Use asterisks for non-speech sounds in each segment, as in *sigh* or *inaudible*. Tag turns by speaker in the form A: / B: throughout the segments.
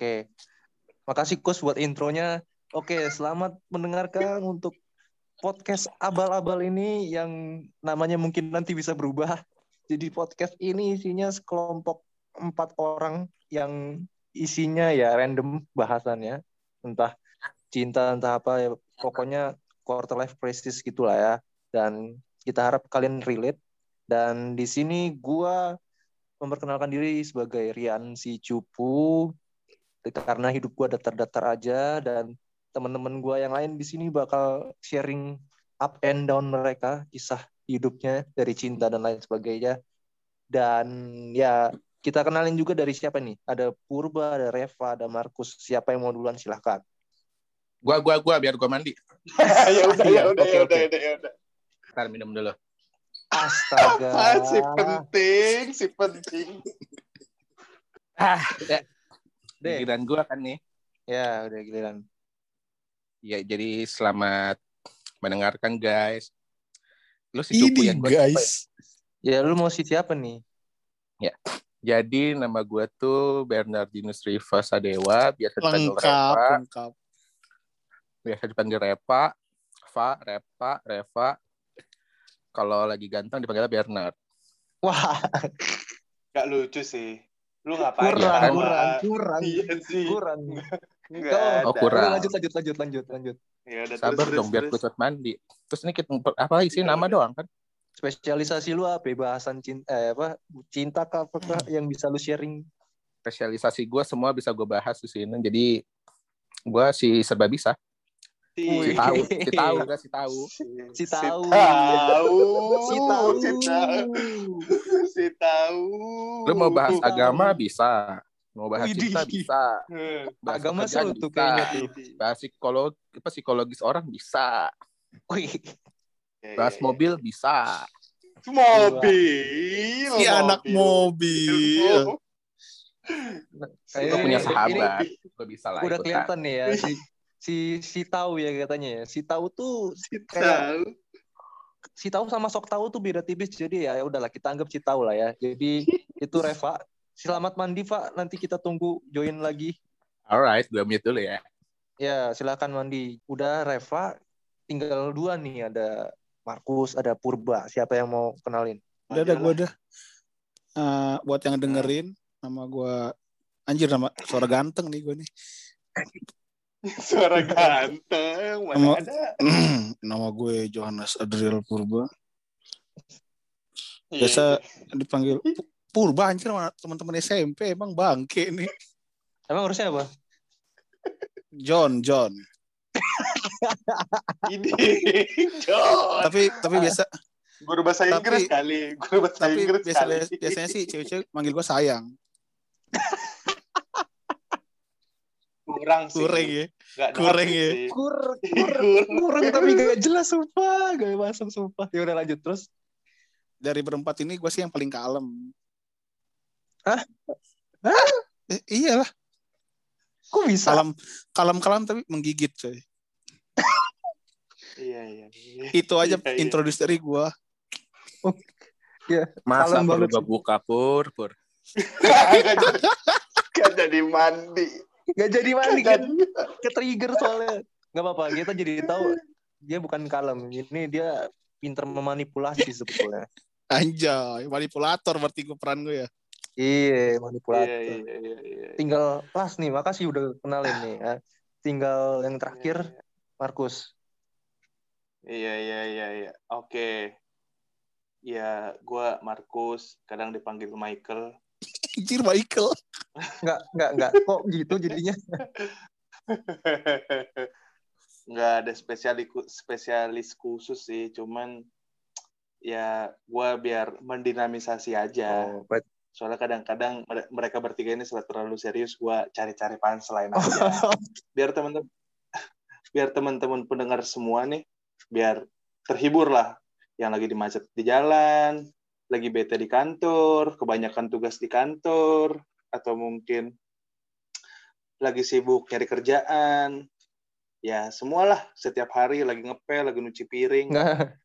A: Oke. Makasih Kus buat intronya. Oke, selamat mendengarkan untuk podcast abal-abal ini yang namanya mungkin nanti bisa berubah. Jadi podcast ini isinya sekelompok empat orang yang isinya ya random bahasannya. Entah cinta, entah apa ya. Pokoknya quarter life crisis gitulah ya. Dan kita harap kalian relate. Dan di sini gua memperkenalkan diri sebagai Rian si Cupu karena hidup gua datar-datar aja dan teman-teman gua yang lain di sini bakal sharing up and down mereka kisah hidupnya dari cinta dan lain sebagainya dan ya kita kenalin juga dari siapa nih ada Purba ada Reva ada Markus siapa yang mau duluan silahkan
B: Gua gua gua biar gua mandi. *laughs*
C: ya udah, ya udah,
A: Oke,
C: ya
A: oke.
C: udah, ya udah, ya udah.
B: Ntar minum dulu.
A: astaga *laughs*
C: sih penting, si penting.
B: Ah,
A: deh
B: giliran gua kan nih.
A: ya udah giliran
B: Ya, jadi selamat mendengarkan guys. Lu si cupu yang gua siapa
D: guys.
A: ya lu mau si siapa nih
B: ya? Jadi nama gua tuh Bernardinus Riva Sadewa, biasa dipanggil
D: Lengkap,
B: Reva,
D: lengkap.
B: biasa dipanggil Repa, Va, Repa, Reva. Kalau lagi ganteng dipanggilnya Bernard.
A: wah *laughs*
C: Gak lucu sih. Lu ngapain?
A: kurang
B: kan?
A: kurang kurang
C: Iya sih.
A: kurang
C: Enggak
A: Oh,
B: Oh, kurang.
A: Udah, lanjut lanjut lanjut lanjut lanjut
C: Ya udah,
B: Sabar
C: terus,
B: dong biar
C: terus,
B: gue cepet mandi. Terus ini kita apa isi nama doang kan?
A: spesialisasi lu apa bahasan cinta eh, apa cinta kah apakah yang bisa lu sharing
B: Spesialisasi gue semua bisa gue bahas di sini. Jadi gue si serba bisa. Si tahu, si tahu gak si tahu.
A: Si tahu.
C: tahu.
A: si tahu
C: Si tahu. Si tahu.
B: Lu mau bahas agama bisa. Mau bahas cinta bisa.
C: Hmm.
B: Bahas
A: agama seru tuh
B: bisa.
A: kayaknya tuh
B: Bahas psikolog, apa psikologis orang bisa.
A: Wih,
B: Bahas
C: ya, ya.
B: mobil bisa.
C: Mobil.
D: Si anak mobil.
B: Gue punya sahabat. Gue bisa lah
A: udah kelihatan nih ya si si tahu ya katanya ya si tahu tuh
C: Si
A: kayak
C: tahu.
A: si tahu sama sok tahu tuh beda tipis jadi ya udahlah kita anggap si tahu lah ya jadi *laughs* itu Reva selamat mandi Pak nanti kita tunggu join lagi
B: Alright, gue mute dulu ya.
A: Ya, silakan mandi. Udah Reva, tinggal dua nih. Ada Markus, ada Purba. Siapa yang mau kenalin?
D: Udah, udah, gue udah. Eh, buat yang dengerin, nama gue anjir nama suara ganteng nih gue nih. *laughs*
C: Suara ganteng. Mana
D: Nama-
C: ada? *clears throat*
D: nama gue Johannes Adriel Purba.
C: Iya,
D: Biasa
C: iya.
D: dipanggil Pu- Purba anjir sama teman-teman SMP emang bangke nih.
A: Emang harusnya apa?
D: John, John. *laughs*
C: Ini. John.
D: Tapi tapi biasa
C: Guru bahasa
D: Tapi-
C: Inggris kali. Guru bahasa
D: tapi
C: Inggris
D: biasa,
C: kali.
D: biasanya sih cewek-cewek manggil gue sayang. *laughs*
C: kurang sih.
D: Kurang ya.
C: Nggak
D: kurang ya.
A: Kur, *laughs* kur,
C: Kurang.
A: kurang tapi gak jelas sumpah. Gak masuk sumpah. Ya udah lanjut terus.
D: Dari berempat ini gue sih yang paling kalem.
A: Hah?
D: Eh, iyalah,
A: Kok bisa?
D: kalem kalem-kalem tapi menggigit coy.
C: Iya, iya. iya.
D: Itu aja
C: Iya, iya.
D: introduce dari gue.
B: Masa
A: Kalem
B: perlu
A: banget
B: gue
A: sih.
B: buka pur, pur. *laughs*
C: Nggak jadi mandi.
A: Gak jadi mandi kan? Ke trigger soalnya. Gak apa-apa. Kita jadi tahu dia bukan kalem. Ini dia pinter memanipulasi sebetulnya.
D: Anjay, manipulator berarti gue peran gue ya.
A: Iya, manipulator.
C: Iya, iya, iya, iya.
A: Tinggal pas nih. Makasih udah kenalin nih. ya. Tinggal yang terakhir Markus.
C: Iya, iya, iya, iya. Oke. Ya, gua Markus, kadang dipanggil Michael. *laughs*
D: Anjir Michael.
A: Enggak, enggak, enggak. Kok gitu jadinya?
C: Nggak ada spesialis spesialis khusus sih, cuman ya gua biar mendinamisasi aja.
A: Oh, bet-
C: Soalnya kadang-kadang mere- mereka bertiga ini selalu terlalu serius, gua cari-cari punchline aja. biar teman-teman biar teman-teman pendengar semua nih biar terhibur lah yang lagi dimacet di jalan lagi bete di kantor kebanyakan tugas di kantor atau mungkin lagi sibuk nyari kerjaan. Ya semualah. Setiap hari lagi ngepel lagi nyuci piring.
A: Enggak,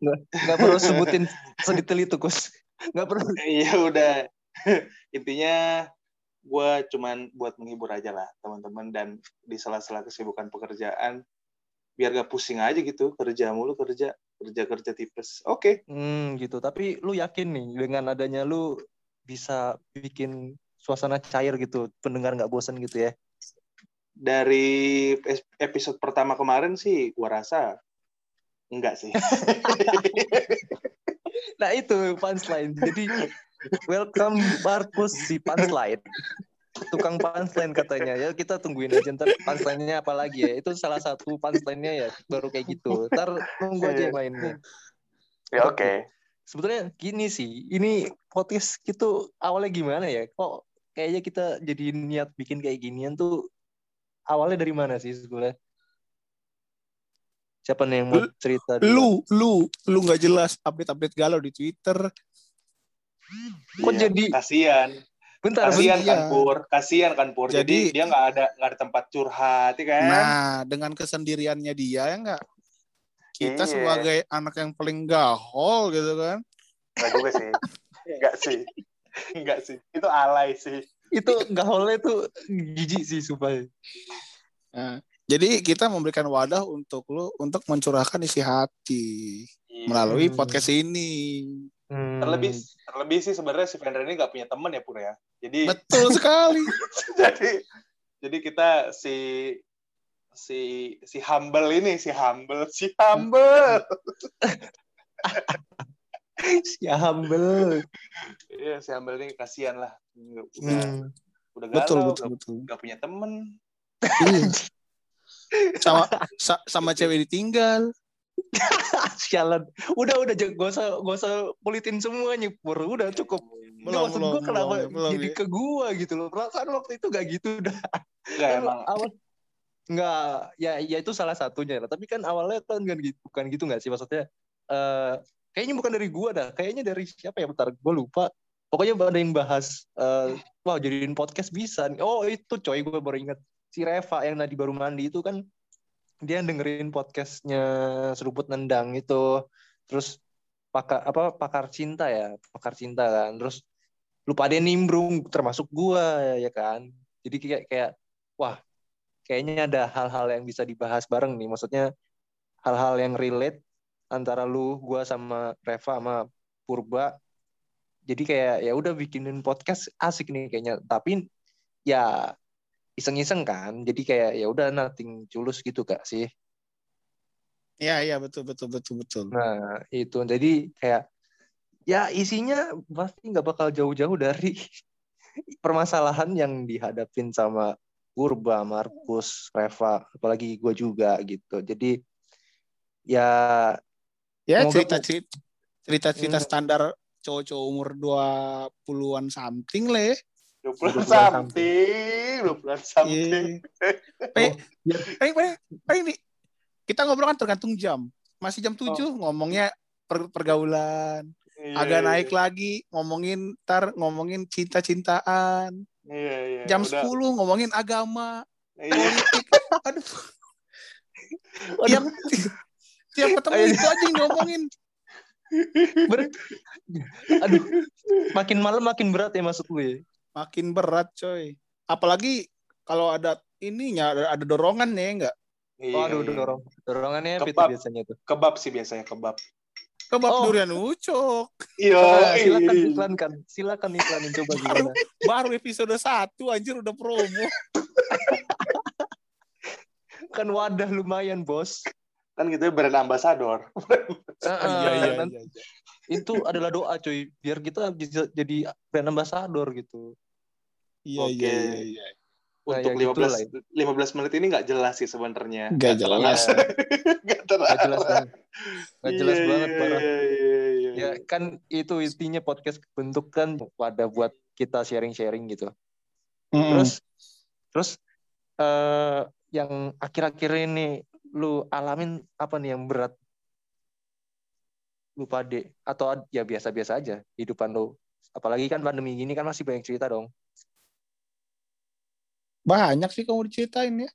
A: enggak perlu *laughs* sebutin sedetail itu, Kus. Enggak perlu.
C: Iya udah. *laughs* Intinya gue cuman buat menghibur aja lah teman-teman. Dan di sela-sela kesibukan pekerjaan biar gak pusing aja gitu. Kerja mulu kerja. Kerja kerja tipes. Oke.
A: Hmm, gitu. Tapi lu yakin nih dengan adanya lu bisa bikin suasana cair gitu, pendengar nggak bosan gitu ya?
C: dari episode pertama kemarin sih gue rasa enggak sih *laughs*
A: Nah itu punchline. Jadi welcome Markus si punchline. Tukang punchline katanya. Ya kita tungguin aja ntar punchline-nya apa lagi ya. Itu salah satu punchline-nya ya baru kayak gitu. Ntar tunggu aja yang mainnya.
C: ya oke
A: Sebetulnya gini sih. Ini podcast gitu awalnya gimana ya? Kok kayaknya kita jadi niat bikin kayak ginian tuh awalnya dari mana sih sebenarnya? Siapa nih yang mau cerita?
D: Lu, lu, lu nggak jelas update-update galau di Twitter.
A: Kok
C: Iya,
A: jadi-
C: kasihan
A: Bentar,
C: kasihan
D: iya.
C: kan pur kasihan kan pur jadi,
D: Jadi-
C: dia nggak ada nggak ada tempat curhat ya kan
D: Nah, dengan kesendiriannya dia ya nggak. Kita
C: Iya.
D: sebagai anak yang paling gahol gitu kan.
C: Enggak juga sih *laughs* enggak sih *laughs* enggak sih itu alay sih
A: itu gaulnya tuh jijik sih supaya.
D: Nah, jadi kita memberikan wadah untuk lu untuk mencurahkan isi hati melalui
A: Hmm.
D: podcast ini.
A: Hmm.
C: terlebih terlebih sih sebenarnya si Vendra ini nggak punya teman ya pur ya jadi
D: Betul sekali. *laughs*
C: jadi jadi kita si si si humble ini si humble si humble *laughs* *laughs*
A: ya humble.
C: Iya si humble ini kasihan lah udah
A: Hmm.
C: udah galau
D: Betul, betul,
C: nggak-
D: betul.
C: nggak punya temen
D: Iya. *laughs* sama sa- sama cewek ditinggal. *laughs*
A: Sialan. Udah udah gak usah gak usah kulitin semuanya pur. Udah cukup.
D: Belum,
A: maksud gua kenapa
D: belum,
A: jadi
D: ya.
A: ke gua gitu loh. Perasaan waktu itu gak gitu dah.
C: Enggak
A: Kan
C: emang
A: awal nggak ya ya itu salah satunya lah. Tapi kan awalnya kan kan gitu, bukan gitu nggak sih maksudnya. eh kayaknya bukan dari gua dah. Kayaknya dari siapa ya? Bentar, gua lupa. Pokoknya ada yang bahas eh wah jadiin podcast bisa. nih. Oh itu coy gue baru ingat si Reva yang tadi baru mandi itu kan dia dengerin podcastnya seruput nendang itu terus pakar apa pakar cinta ya pakar cinta kan terus lupa dia nimbrung termasuk gua ya kan jadi kayak kayak wah kayaknya ada hal-hal yang bisa dibahas bareng nih maksudnya hal-hal yang relate antara lu gua sama Reva sama Purba. Jadi kayak ya udah bikinin podcast asik nih kayaknya. Tapi ya iseng-iseng kan. Jadi kayak ya udah nothing tulus gitu kak sih.
D: Iya, iya betul betul betul betul.
A: Nah, itu. Jadi kayak ya isinya pasti nggak bakal jauh-jauh dari *laughs* permasalahan yang dihadapin sama Purba, Markus, Reva, apalagi gue juga gitu. Jadi ya
D: Ya
A: Semoga
D: cerita
A: bu-
D: cerita cerita cerita
A: Hmm.
D: standar cowok-cowok umur 20-an something lah ya.
C: 20
A: 20
C: something 20 something.
D: Eh, eh, eh, eh, ini kita ngobrol kan tergantung jam. Masih jam 7 ngomongnya per- pergaulan.
C: Iya,
D: Agak
C: iya,
D: naik lagi ngomongin ntar ngomongin cinta-cintaan.
C: iya iya
D: Jam
C: udah.
D: 10 ngomongin agama,
C: Iya.
D: politik. *laughs* Aduh,
A: waduh,
D: tiap ketemu
A: Ayo.
D: itu aja yang diomongin.
A: ber- aduh, makin malam makin berat ya maksud gue.
D: Makin berat, coy. Apalagi kalau ada ininya ada, ada dorongan nih enggak?
C: Iya,
A: Waduh,
C: iya.
A: dorong dorongannya apa itu
C: Kebab.
A: biasanya tuh?
C: kebab sih biasanya kebab
D: Kebab
A: Oh.
D: durian ucok.
C: iya
A: Nah, silakan iklankan, silakan iklanin coba gimana.
D: Baru episode 1 anjir udah promo. *laughs*
A: Kan wadah lumayan bos.
C: Kan gitu ya brand ambassador
A: Heeh,
D: Iya iya
A: nanti-
D: iya. iya.
A: itu adalah doa cuy biar kita jadi brand ambassador gitu
D: Iya
C: Oke.
D: iya iya iya.
A: Nah,
C: untuk
A: ya gitu lah
C: 15 15 menit ini nggak jelas sih sebenarnya
D: Enggak *laughs* jelas.
C: nggak terlalu
A: Gak jelas banget Gak jelas
C: Iya,
A: banget
C: iya,
A: parah
C: iya, iya, iya.
A: ya kan itu intinya podcast bentuk kan wadah buat kita sharing-sharing gitu
D: Mm-mm.
A: terus terus eh yang akhir-akhir ini lu alamin apa nih yang berat lu pade atau ya biasa-biasa aja hidupan lu apalagi kan pandemi gini kan masih banyak cerita dong
D: banyak sih kamu diceritain ya.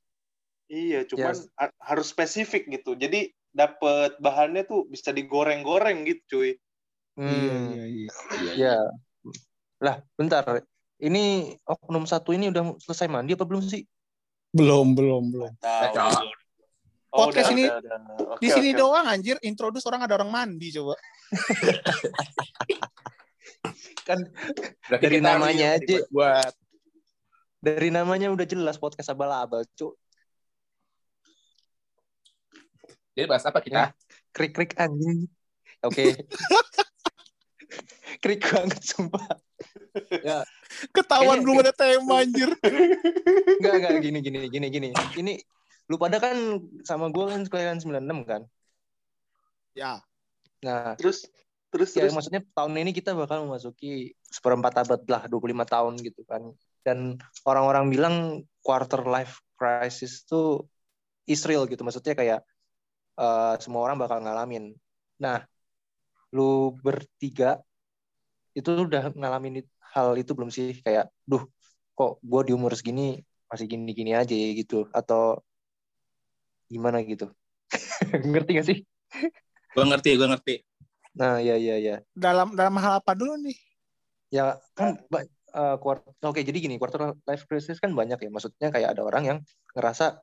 C: Iya, cuman
A: Yes.
C: ha- harus spesifik gitu. Jadi dapat bahannya tuh bisa digoreng-goreng gitu, cuy.
A: Hmm.
D: Iya iya iya.
A: Ya. Lah, bentar. ini oknum satu ini udah selesai mandi apa belum sih?
D: Belum, belum, belum.
C: Tahu. Oh,
D: Podcast
C: udah,
D: ini-
C: udah, udah. Oke,
D: Di sini
C: oke.
D: doang anjir, introduce orang ada orang mandi coba. *laughs*
A: Kan
B: Berarti
A: Dari namanya aja.
B: buat
A: dari namanya udah jelas podcast abal-abal, cuk.
B: jadi bahas apa kita?
A: Krik-krik anjing. Oke. *laughs* Krik banget sumpah.
D: Ketahuan
A: Kayaknya-
D: belum ada tema anjir.
A: Enggak, enggak gini gini gini gini. Ini lu pada kan sama gue kan kelahiran 96 kan.
D: Ya,
A: Nah,
C: Terus terus
A: ya
C: terus.
A: maksudnya tahun ini kita bakal memasuki seperempat abad lah 25 tahun gitu kan. Dan orang-orang bilang quarter life crisis itu Israel gitu. Maksudnya kayak eh, semua orang bakal ngalamin. Nah lu bertiga itu udah ngalamin hal itu belum sih? Kayak duh kok gue di umur segini masih gini-gini aja ya gitu. Atau gimana gitu? *laughs* Ngerti gak sih?
B: Gue ngerti, gue ngerti.
A: nah ya ya ya
D: dalam dalam hal apa dulu nih?
A: Ya kan ba- eh, kuart- oke jadi gini quarter life crisis kan banyak ya. Maksudnya kayak ada orang yang ngerasa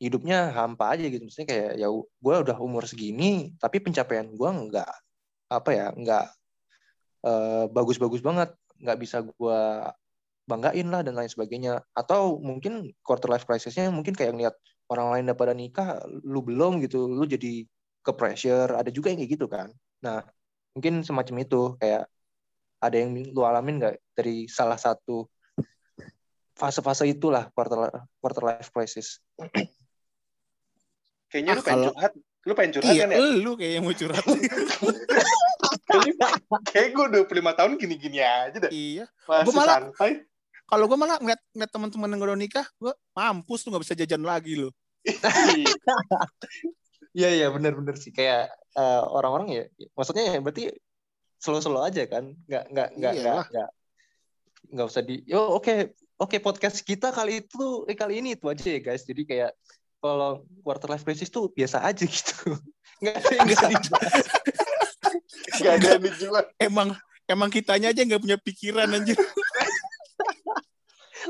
A: hidupnya hampa aja gitu. Maksudnya kayak ya gue udah umur segini tapi pencapaian gue nggak apa ya nggak eh, bagus-bagus banget. Nggak bisa gue banggain lah dan lain sebagainya. Atau mungkin quarter life crisisnya mungkin kayak ngeliat orang lain udah pada nikah lu belum gitu lu jadi ke pressure ada juga yang kayak gitu kan nah mungkin semacam itu kayak ada yang lu alamin nggak dari salah satu fase-fase itulah quarter quarter life crisis
C: Kayaknya lu pengen curhat. Lu pengen curhat
D: Iya,
C: kan ya?
D: lu kayak yang mau curhat. *laughs*
C: Kayaknya kayak gue 25 tahun gini-gini aja dah.
D: iya.
C: Masih
D: Gua malah-
C: santai.
D: Kalau gue malah ngeliat, ngeliat teman-teman yang udah nikah, gue mampus tuh nggak bisa jajan lagi loh. *laughs*
A: Iya iya benar-benar sih kayak eh, orang-orang ya maksudnya ya berarti slow-slow aja kan nggak nggak nggak nggak
D: Iyalah.
A: nggak nggak usah di yo oke oke podcast kita kali itu eh, kali ini itu aja ya guys jadi kayak kalau quarter life crisis tuh biasa aja gitu *laughs* nggak ada yang bisa dibahas
C: Gak ada yang dijual.
D: Emang emang kitanya aja nggak punya pikiran anjir.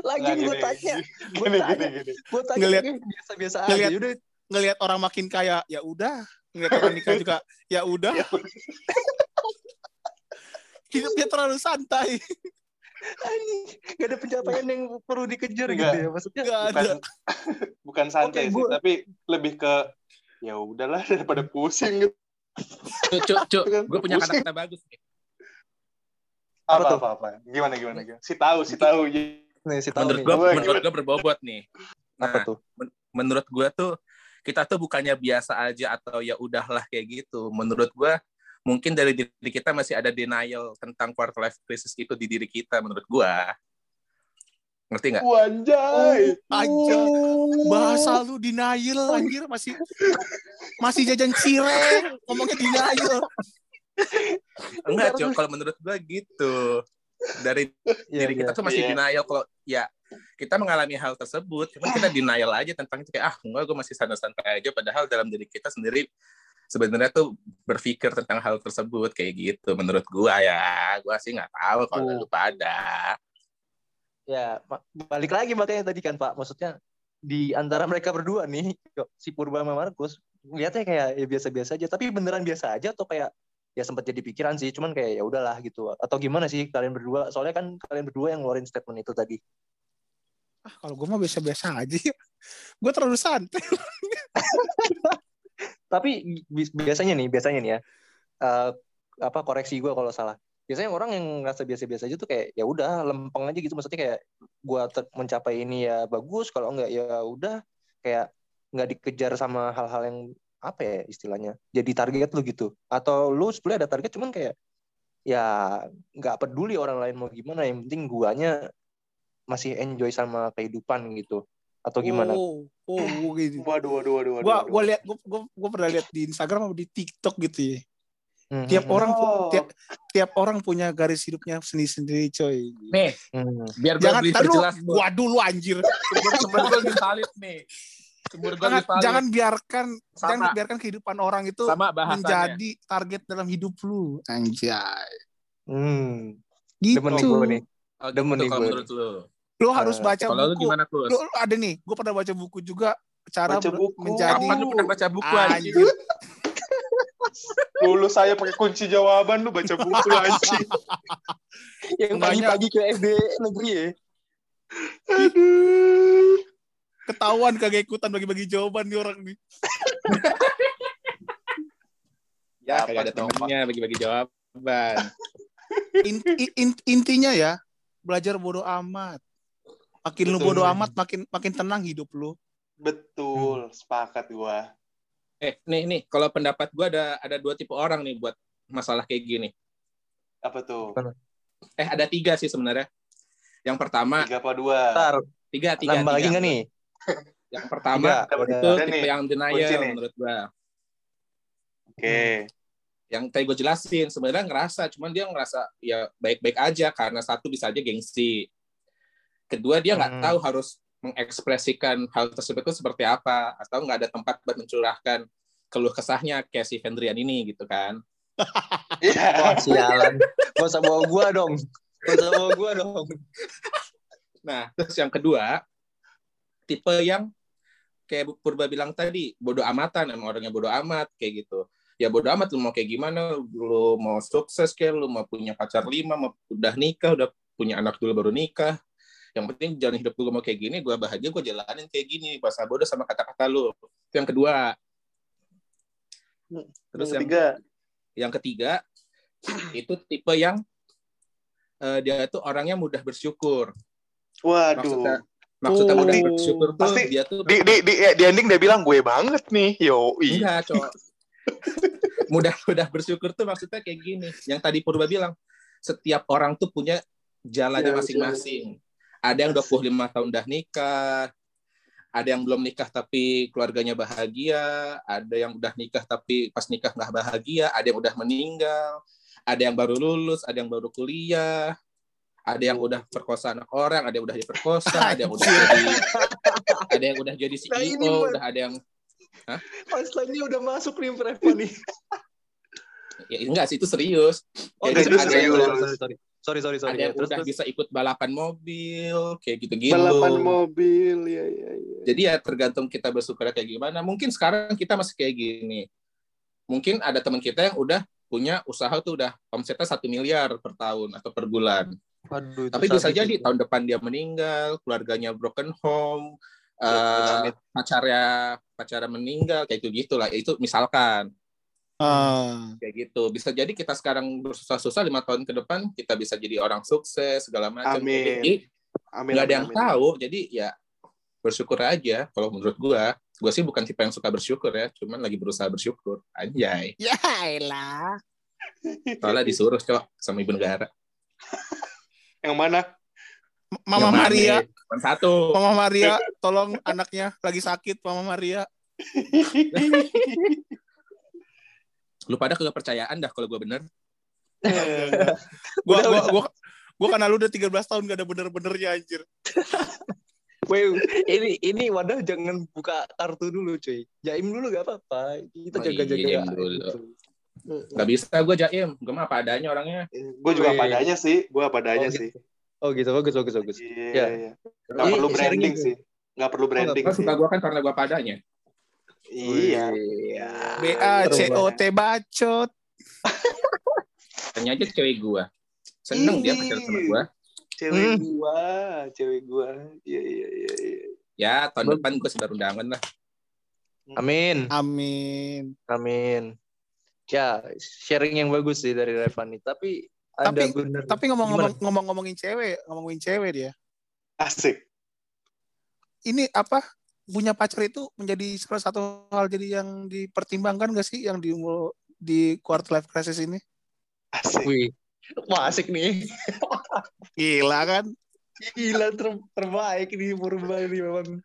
A: Lagi gue tanya gue
C: Gini,
A: tanya *laughs*
C: gini, gini.
A: gue tanya
D: Ngeliat-
A: biasa-biasa aja
D: ngeliat-
A: udah
D: Ngelihat orang makin kaya, ya udah. Ngelihat orang nikah juga, ya udah. *laughs* Hidupnya terlalu santai.
A: anjing, nggak ada pencapaian yang perlu dikejar gitu
C: Nggak.
A: ya maksudnya
D: Gak ada.
C: Bukan, *laughs* bukan santai
A: Oke,
C: sih,
A: gua-
C: tapi lebih ke ya udahlah daripada pusing gitu.
B: Cuk, cuk.
C: Kan
B: Gue punya kata-kata bagus nih.
A: Apa
C: Apa
A: tuh?
C: apa apa. Gimana gimana gimana. Si tahu, si tahu.
A: Nih si tahu
B: Menurut
A: nih
B: gue,
C: Gua-
B: menurut gue berbobot nih.
A: apa
B: Nah,
A: tuh
B: menurut gue tuh kita tuh bukannya biasa aja atau ya udahlah kayak gitu. Menurut gue mungkin dari diri kita masih ada denial tentang quarter life crisis itu di diri kita menurut gue. Ngerti nggak?
C: Wanjay.
D: Aja. Bahasa lu denial anjir masih masih jajan cireng ngomongnya denial.
B: Enggak, Cok. Kalau menurut gue gitu. Dari *laughs*
A: Iya,
B: diri
A: iya.
B: kita tuh masih
C: Iya.
B: denial kalau ya kita mengalami hal tersebut, cuma kita *laughs* denial aja tentang itu kayak ah enggak gue masih santai-santai aja. Padahal dalam diri kita sendiri sebenarnya tuh berpikir tentang hal tersebut kayak gitu. Menurut gua ya gua sih nggak tahu kalau lu pada
A: Ya, balik lagi makanya tadi kan Pak, maksudnya di antara mereka berdua nih, si Purba sama Markus, lihatnya kayak ya biasa-biasa aja, tapi beneran biasa aja atau kayak ya sempat jadi pikiran sih, cuman kayak ya udahlah gitu. Atau gimana sih kalian berdua? Soalnya kan kalian berdua yang ngeluarin statement itu tadi.
D: Ah, kalau gue mah biasa-biasa aja. *laughs* Gue terlalu santai. *laughs*
A: Tapi bi- biasanya nih, biasanya nih ya, eh, apa koreksi gue kalau salah. Biasanya orang yang ngerasa biasa-biasa aja tuh kayak ya udah lempeng aja gitu, maksudnya kayak gua ter- mencapai ini ya bagus, kalau enggak ya udah kayak nggak dikejar sama hal-hal yang apa ya istilahnya jadi target lu gitu atau lu sebenarnya ada target cuman kayak ya nggak peduli orang lain mau gimana yang penting guanya masih enjoy sama kehidupan gitu atau gimana
D: Oh, oh gitu.
C: Waduh, waduh, waduh, waduh.
D: Gua
C: waduh.
D: gua lihat gua, gua, gua pernah lihat di Instagram atau di TikTok gitu ya.
A: Hmm,
D: Tiap
A: hmm,
D: orang pu-
C: Oh.
D: tiap tiap orang punya garis hidupnya sendiri-sendiri, coy.
B: nih
A: hmm.
B: biar gua
D: Jangan
B: beli
D: gua dulu anjir.
B: gua valid nih
D: Jangan, jangan biarkan
B: Sama.
D: jangan biarkan kehidupan orang itu
B: sama bahasannya
D: menjadi target dalam hidup lu. Anjay.
A: Hmm.
D: Gitu.
A: Demen nih gue nih.
B: Oh,
A: Demen
B: gitu
A: nih gue.
B: menurut lu.
D: Lu harus
A: Eh,
D: baca
B: Kalau lu
D: buku.
B: gimana, Kur?
D: Lu, lu ada nih, gue pernah baca buku juga cara
C: Baca buku.
D: menjadi
B: Kapan lu pernah baca buku
D: Anjir.
B: anjing?
C: Lulus saya pakai kunci jawaban lu baca buku *laughs* anjing.
A: Yang pagi-pagi ke SD negeri ya.
C: Aduh.
D: Ketahuan kagak ikutan bagi-bagi jawaban nih orang nih. *laughs*
B: Ya, kayak ada temennya bagi-bagi jawaban.
D: In- in- in- intinya ya, belajar bodoh amat. Makin lu
C: Betul.
D: bodoh amat, makin makin tenang hidup lu.
C: Betul, sepakat gua.
B: Eh, nih nih, kalau pendapat gua ada ada dua tipe orang nih buat masalah kayak gini.
C: Apa tuh?
B: Eh, ada tiga sih sebenarnya. Yang pertama,
C: Tiga apa dua?
B: Tiga, tiga,
A: lagi
B: tiga.
A: nggak nih?
B: Yang pertama
A: Tiga.
B: itu
C: Ada
B: tipe
C: nih,
B: yang denial menurut gua.
C: Oke.
B: Yang tadi gue jelasin sebenarnya ngerasa, cuman dia ngerasa ya baik-baik aja karena satu bisa aja gengsi. Kedua dia nggak
A: Hmm.
B: tahu harus mengekspresikan hal tersebut itu seperti apa atau nggak ada tempat buat mencurahkan keluh kesahnya kayak si Vendrian ini gitu kan. *laughs*
C: Iya.
A: Wah, sialan. Gak usah bawa gua dong. Gak usah bawa gua dong.
B: Nah, terus yang kedua, tipe yang kayak Purba bilang tadi, bodoh amatan, emang orangnya bodoh amat, kayak gitu. Ya bodoh amat, lu mau kayak gimana, lu mau sukses kayak, lu mau punya pacar lima, mau udah nikah, udah punya anak dulu baru nikah. Yang penting jalan hidup gue mau kayak gini, gue bahagia, gue jalanin kayak gini. Bahasa bodoh sama kata-kata lu. Itu yang kedua. Terus
C: Yang ketiga.
B: yang ketiga, *clears throat* itu tipe yang eh, dia itu orangnya mudah bersyukur.
C: Waduh.
B: Maksudnya, maksudnya mudah
C: Oh.
B: bersyukur tuh
C: Pasti
B: dia tuh
C: Di, di, di, di ending dia bilang gue banget nih. Yoi.
B: enggak, cowok. *laughs* mudah mudah bersyukur tuh maksudnya kayak gini. Yang tadi Purba bilang, setiap orang tuh punya jalannya
C: Ya,
B: masing-masing. Ada yang 25 tahun udah nikah, ada yang belum nikah tapi keluarganya bahagia, ada yang udah nikah tapi pas nikah nggak bahagia, ada yang udah meninggal, ada yang baru lulus, ada yang baru kuliah, ada yang udah perkosa anak orang, ada yang udah diperkosa, ada yang udah jadi ada yang udah jadi CEO,
A: Nah, ini, Bang.
B: udah ada yang
A: Punchline-nya udah masuk nih Reva nih.
B: ya enggak sih itu serius.
A: Oh,
B: Jadi
C: itu
B: ada yang
C: serius.
B: udah-
A: sorry. Sorry, sorry, sorry.
B: ada yang
A: Terus,
B: udah
A: terus.
B: bisa ikut balapan mobil kayak gitu-gitu.
C: Balapan mobil. Ya, ya, ya.
B: Jadi ya tergantung kita bersyukur kayak gimana. Mungkin sekarang kita masih kayak gini. Mungkin ada teman kita yang udah punya usaha tuh udah omsetnya satu miliar per tahun atau per bulan.
A: Waduh, itu
B: Tapi bisa jadi tahun depan dia meninggal, keluarganya broken home,
C: amit.
B: pacarnya pacarnya meninggal kayak gitu gitulah. Itu misalkan
D: Ah.
B: kayak gitu. Bisa jadi kita sekarang bersusah-susah lima tahun ke depan kita bisa jadi orang sukses segala macam.
C: Amin.
B: Jadi
C: Amin.
B: nggak ada
C: amin,
B: yang
C: amin.
B: tahu jadi ya bersyukur aja kalau menurut gua gua sih bukan tipe yang suka bersyukur ya cuman lagi berusaha bersyukur anjay
D: Ya elah.
B: soalnya disuruh cok sama ibu negara *laughs*
C: Yang mana?
D: Mama
B: Yang mana
D: Maria,
B: satu
D: Mama Maria, tolong anaknya lagi sakit, Mama Maria. *laughs*
B: lu pada kagak percayaan dah kalau gua bener
D: Gua *laughs*
A: Udah,
D: gua gua gua karena lu udah 13 tahun gak ada bener-benernya anjir. *laughs*
A: Weh, ini ini wadah jangan buka kartu dulu, cuy. Jaim dulu gak apa-apa. Kita
B: Oh,
A: jaga-jaga
B: iya, jaim dulu.
A: gitu.
B: Nggak bisa gua jaim gua mah apa adanya orangnya
C: gue juga apa adanya sih. Gue apa adanya
A: Oh,
C: sih.
A: Oh gitu, bagus, bagus, bagus.
C: Iya.
A: Ya.
C: iya. Nggak
A: Ini
C: perlu branding
A: gitu.
C: sih. Nggak perlu branding
B: kan
C: sih.
B: suka gua kan karena gua apa adanya
C: Iya.
A: Iya.
D: B A C O T bacot.
B: tanya aja cewek gua seneng dia pacaran sama gua
C: Cewek
A: Hmm.
C: gua, cewek gua. Iya, iya, iya, iya.
B: ya tahun depan gua sebar undangan lah
A: Amin.
D: Amin.
A: Amin. Ya, sharing yang bagus sih dari Revani. Tapi ada
D: Tapi-
A: bener.
D: Tapi ngomong-ngomong ngomong-ngomongin cewek, ngomongin cewek dia.
C: Asik.
D: Ini apa? Punya pacar itu menjadi salah satu hal jadi yang dipertimbangkan gak sih yang di di quarter life crisis ini?
C: Asik.
A: Wih. Wah, asik nih. *laughs*
D: Gila kan?
A: Gila ter terbaik nih Purba ini memang.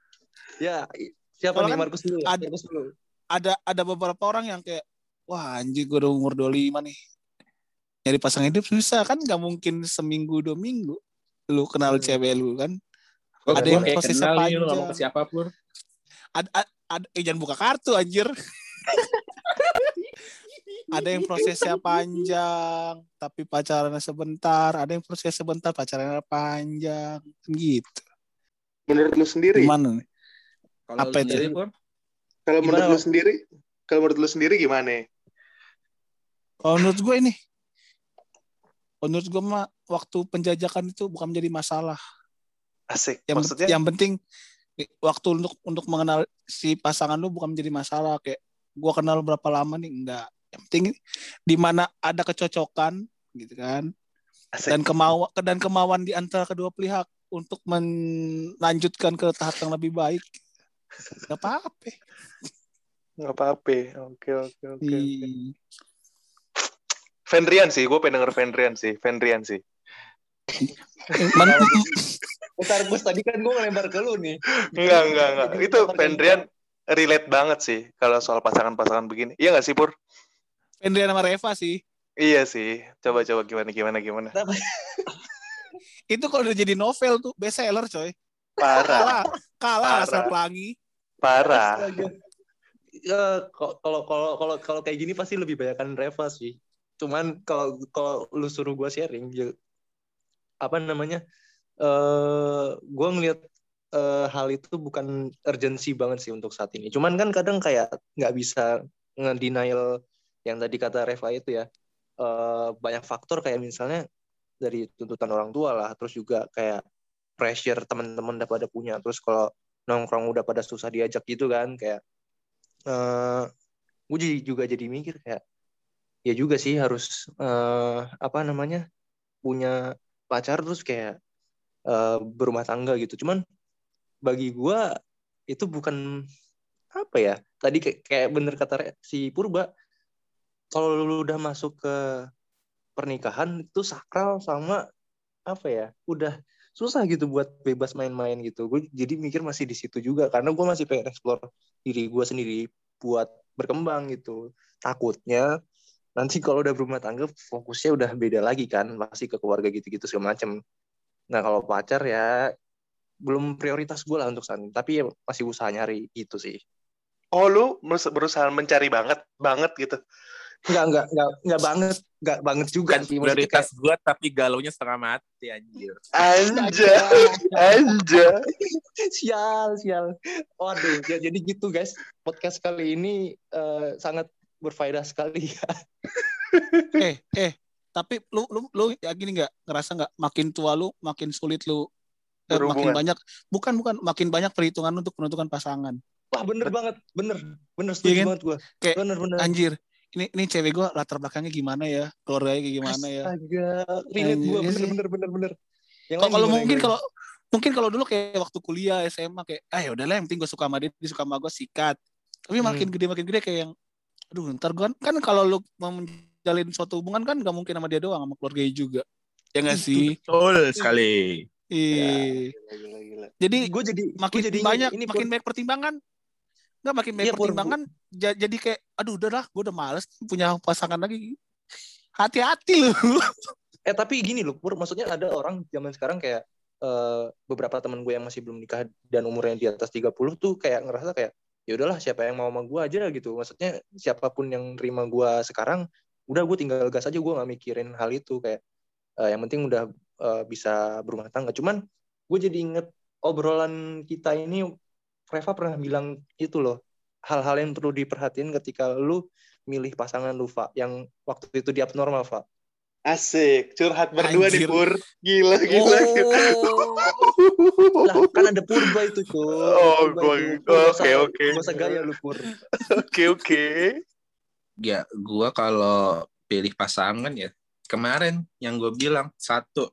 A: Ya, siapa
D: Soalnya
A: nih
D: kan
A: Markus dulu?
D: ada-
A: Markus dulu.
D: Ada ada beberapa orang yang kayak wah anjing gue udah umur 25 nih. Nyari pasangan hidup susah kan nggak mungkin seminggu dua minggu lu kenal
A: Hmm.
D: cewek lu kan.
B: Gua-
D: Ada
B: gua
D: yang
B: kenal nih lu
D: panjang.
B: ngomong ke siapa pur
D: Ada ada eh, jangan buka kartu anjir. ada yang prosesnya panjang tapi pacarannya sebentar ada yang proses sebentar pacarannya panjang gitu
C: Menurut lu sendiri?
D: gimana nih
B: Kalau
D: Apa itu?
B: sendiri?
C: Kalau
A: Gimana,
C: menurut lu sendiri? Kalau menurut lu sendiri gimana?
D: Kalau menurut gue ini kalau menurut gue mah waktu penjajakan itu bukan menjadi masalah.
C: Asik.
D: yang
C: Maksudnya?
D: yang penting waktu untuk untuk mengenal si pasangan lu bukan menjadi masalah. Kayak gua kenal berapa lama nih? Enggak. Yang penting di mana ada kecocokan gitu kan.
C: Asik.
D: dan kemauan dan kemauan di antara kedua pihak untuk melanjutkan ke tahap yang lebih baik. Nggak apa-apa.
C: Nggak apa-apa. Oke, oke, oke. Fendrian sih, gue pengen denger Fendrian sih. Fendrian sih.
D: men-
A: Bentar, *laughs* Gus, tadi kan gue ngelempar ke lu nih.
C: Enggak, enggak, enggak. Itu Fendrian relate banget sih kalau soal pasangan-pasangan begini. Iya nggak sih, Pur?
D: Fendrian sama Reva sih
C: Iya sih. Coba-coba gimana, gimana, gimana. *laughs*
D: itu kalau udah jadi novel tuh best seller coy
C: Parah,
D: kalah kalah
C: Parah.
D: asal pelangi
C: parah.
A: Ya, kalau kalau kalau kalau kayak gini pasti lebih banyak kan Reva sih. Cuman kalau kalau lu suruh gue sharing, ya, apa namanya? eh gue ngeliat eh, hal itu bukan urgensi banget sih untuk saat ini. Cuman kan kadang kayak nggak bisa ngedenial yang tadi kata Reva itu ya. Eh, banyak faktor kayak misalnya dari tuntutan orang tua lah, terus juga kayak pressure teman-teman udah pada punya. Terus kalau nongkrong udah pada susah diajak gitu kan kayak eh gue juga jadi mikir kayak ya juga sih harus eh apa namanya punya pacar terus kayak eh, berumah tangga gitu. Cuman bagi gue itu bukan apa ya tadi kayak, bener kata si Purba kalau lu udah masuk ke pernikahan itu sakral sama apa ya udah susah gitu buat bebas main-main gitu. Gue jadi mikir masih di situ juga karena gue masih pengen explore diri gue sendiri buat berkembang gitu. Takutnya nanti kalau udah berumah tangga fokusnya udah beda lagi kan masih ke keluarga gitu-gitu segala macem nah kalau pacar ya belum prioritas gue lah untuk saat ini tapi ya masih usaha nyari gitu sih
C: Oh, lu berus- berusaha mencari banget, banget gitu.
A: nggak nggak nggak nggak banget nggak banget juga
B: Bukan
A: sih Maksudnya
B: prioritas gua tapi galaunya setengah mati anjir.
C: Anja, *laughs* anja.
A: kayak, sial sial waduh ya, jadi gitu guys podcast kali ini eh, sangat berfaedah sekali ya *laughs*
D: eh eh tapi lu lu lu ya gini nggak ngerasa nggak makin tua lu makin sulit lu eh, makin banyak bukan bukan makin banyak perhitungan untuk menentukan pasangan
A: Wah bener banget, bener, bener setuju
D: Iya kan?
A: banget gue.
D: Kayak,
A: bener bener.
D: anjir ini ini cewek gue latar belakangnya gimana ya keluarganya kayak gimana ya
A: Astaga, relate gue
D: Anjir
A: bener bener bener bener. Yang
D: kalau mungkin kalau mungkin kalau dulu kayak waktu kuliah SMA kayak ah ya udahlah yang penting gue suka sama dia dia suka sama gue sikat tapi
A: Hmm.
D: makin gede makin gede kayak yang aduh ntar gue kan kalau lu mau menjalin suatu hubungan kan nggak mungkin sama dia doang sama keluarganya juga. Ya
A: Itu.
D: sih?
B: Betul sekali.
C: Gila, gila.
D: jadi
A: gue jadi
D: makin
A: jadi
D: banyak
A: ini
D: makin banyak pertimbangan. Nggak makin banyak
A: Iya,
D: pertimbangan ja- jadi kayak aduh udah lah gue udah males punya pasangan lagi. Hati-hati lu.
A: Eh tapi gini loh, Pur, maksudnya ada orang zaman sekarang kayak eh, beberapa teman gue yang masih belum nikah dan umurnya di atas 30 tuh kayak ngerasa kayak ya udahlah siapa yang mau sama gue aja gitu. Maksudnya siapa pun yang terima gue sekarang udah gue tinggal gas aja gue nggak mikirin hal itu kayak eh, yang penting udah eh, bisa berumah tangga. Cuman gue jadi inget obrolan kita ini Reva pernah bilang itu loh hal-hal yang perlu diperhatiin ketika lu milih pasangan lu Fa yang waktu itu di abnormal Fa
C: Asik, curhat berdua nih
D: Anjir.
C: Pur. Gila, gila. gila.
A: Oh. lah kan ada purba itu cuy
C: Oh,
A: nggak
C: oke, oke.
A: usah gaya lu pur
C: Oke, oke.
B: Ya, gua kalau pilih pasangan ya kemarin yang gue bilang satu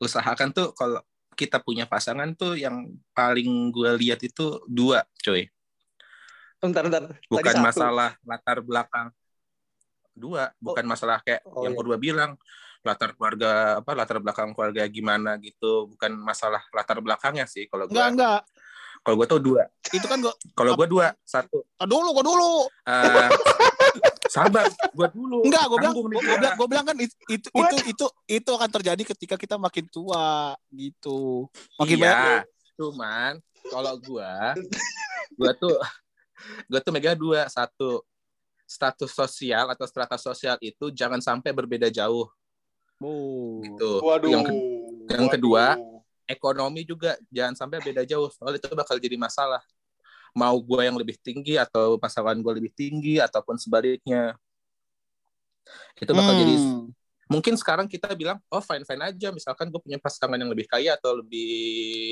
B: usahakan tuh kalau kita punya pasangan tuh yang paling gue lihat itu dua, coy.
A: bentar bentar Tadi
B: Bukan
A: satu.
B: masalah latar belakang dua, bukan masalah kayak
A: Oh,
B: yang
A: iya.
B: kedua bilang latar keluarga apa latar belakang keluarga gimana gitu, bukan masalah latar belakangnya sih kalau
D: enggak
B: gua.
D: enggak
B: Kalau gue tuh dua.
D: itu kan gue
B: Kalau gue dua, satu.
D: ah, dulu gue dulu
B: eh, *laughs* sabar, gue dulu.
D: enggak gue bilang gue
B: gua.
D: bilang, gua bilang kan itu itu,
C: What?
D: itu itu itu akan terjadi ketika kita makin tua gitu makin
B: iya,
D: banyak
B: cuman kalau gua, gua tuh, gua tuh mega dua, satu status sosial atau strata sosial itu jangan sampai berbeda jauh
D: Oh.
B: gitu.
C: Waduh.
B: Yang, ke- yang
C: Waduh.
B: kedua, ekonomi juga jangan sampai beda jauh soalnya itu bakal jadi masalah mau gue yang lebih tinggi atau pasangan gue lebih tinggi ataupun sebaliknya itu bakal jadi
D: Hmm.
B: mungkin sekarang kita bilang oh fine fine aja misalkan gue punya pasangan yang lebih kaya atau lebih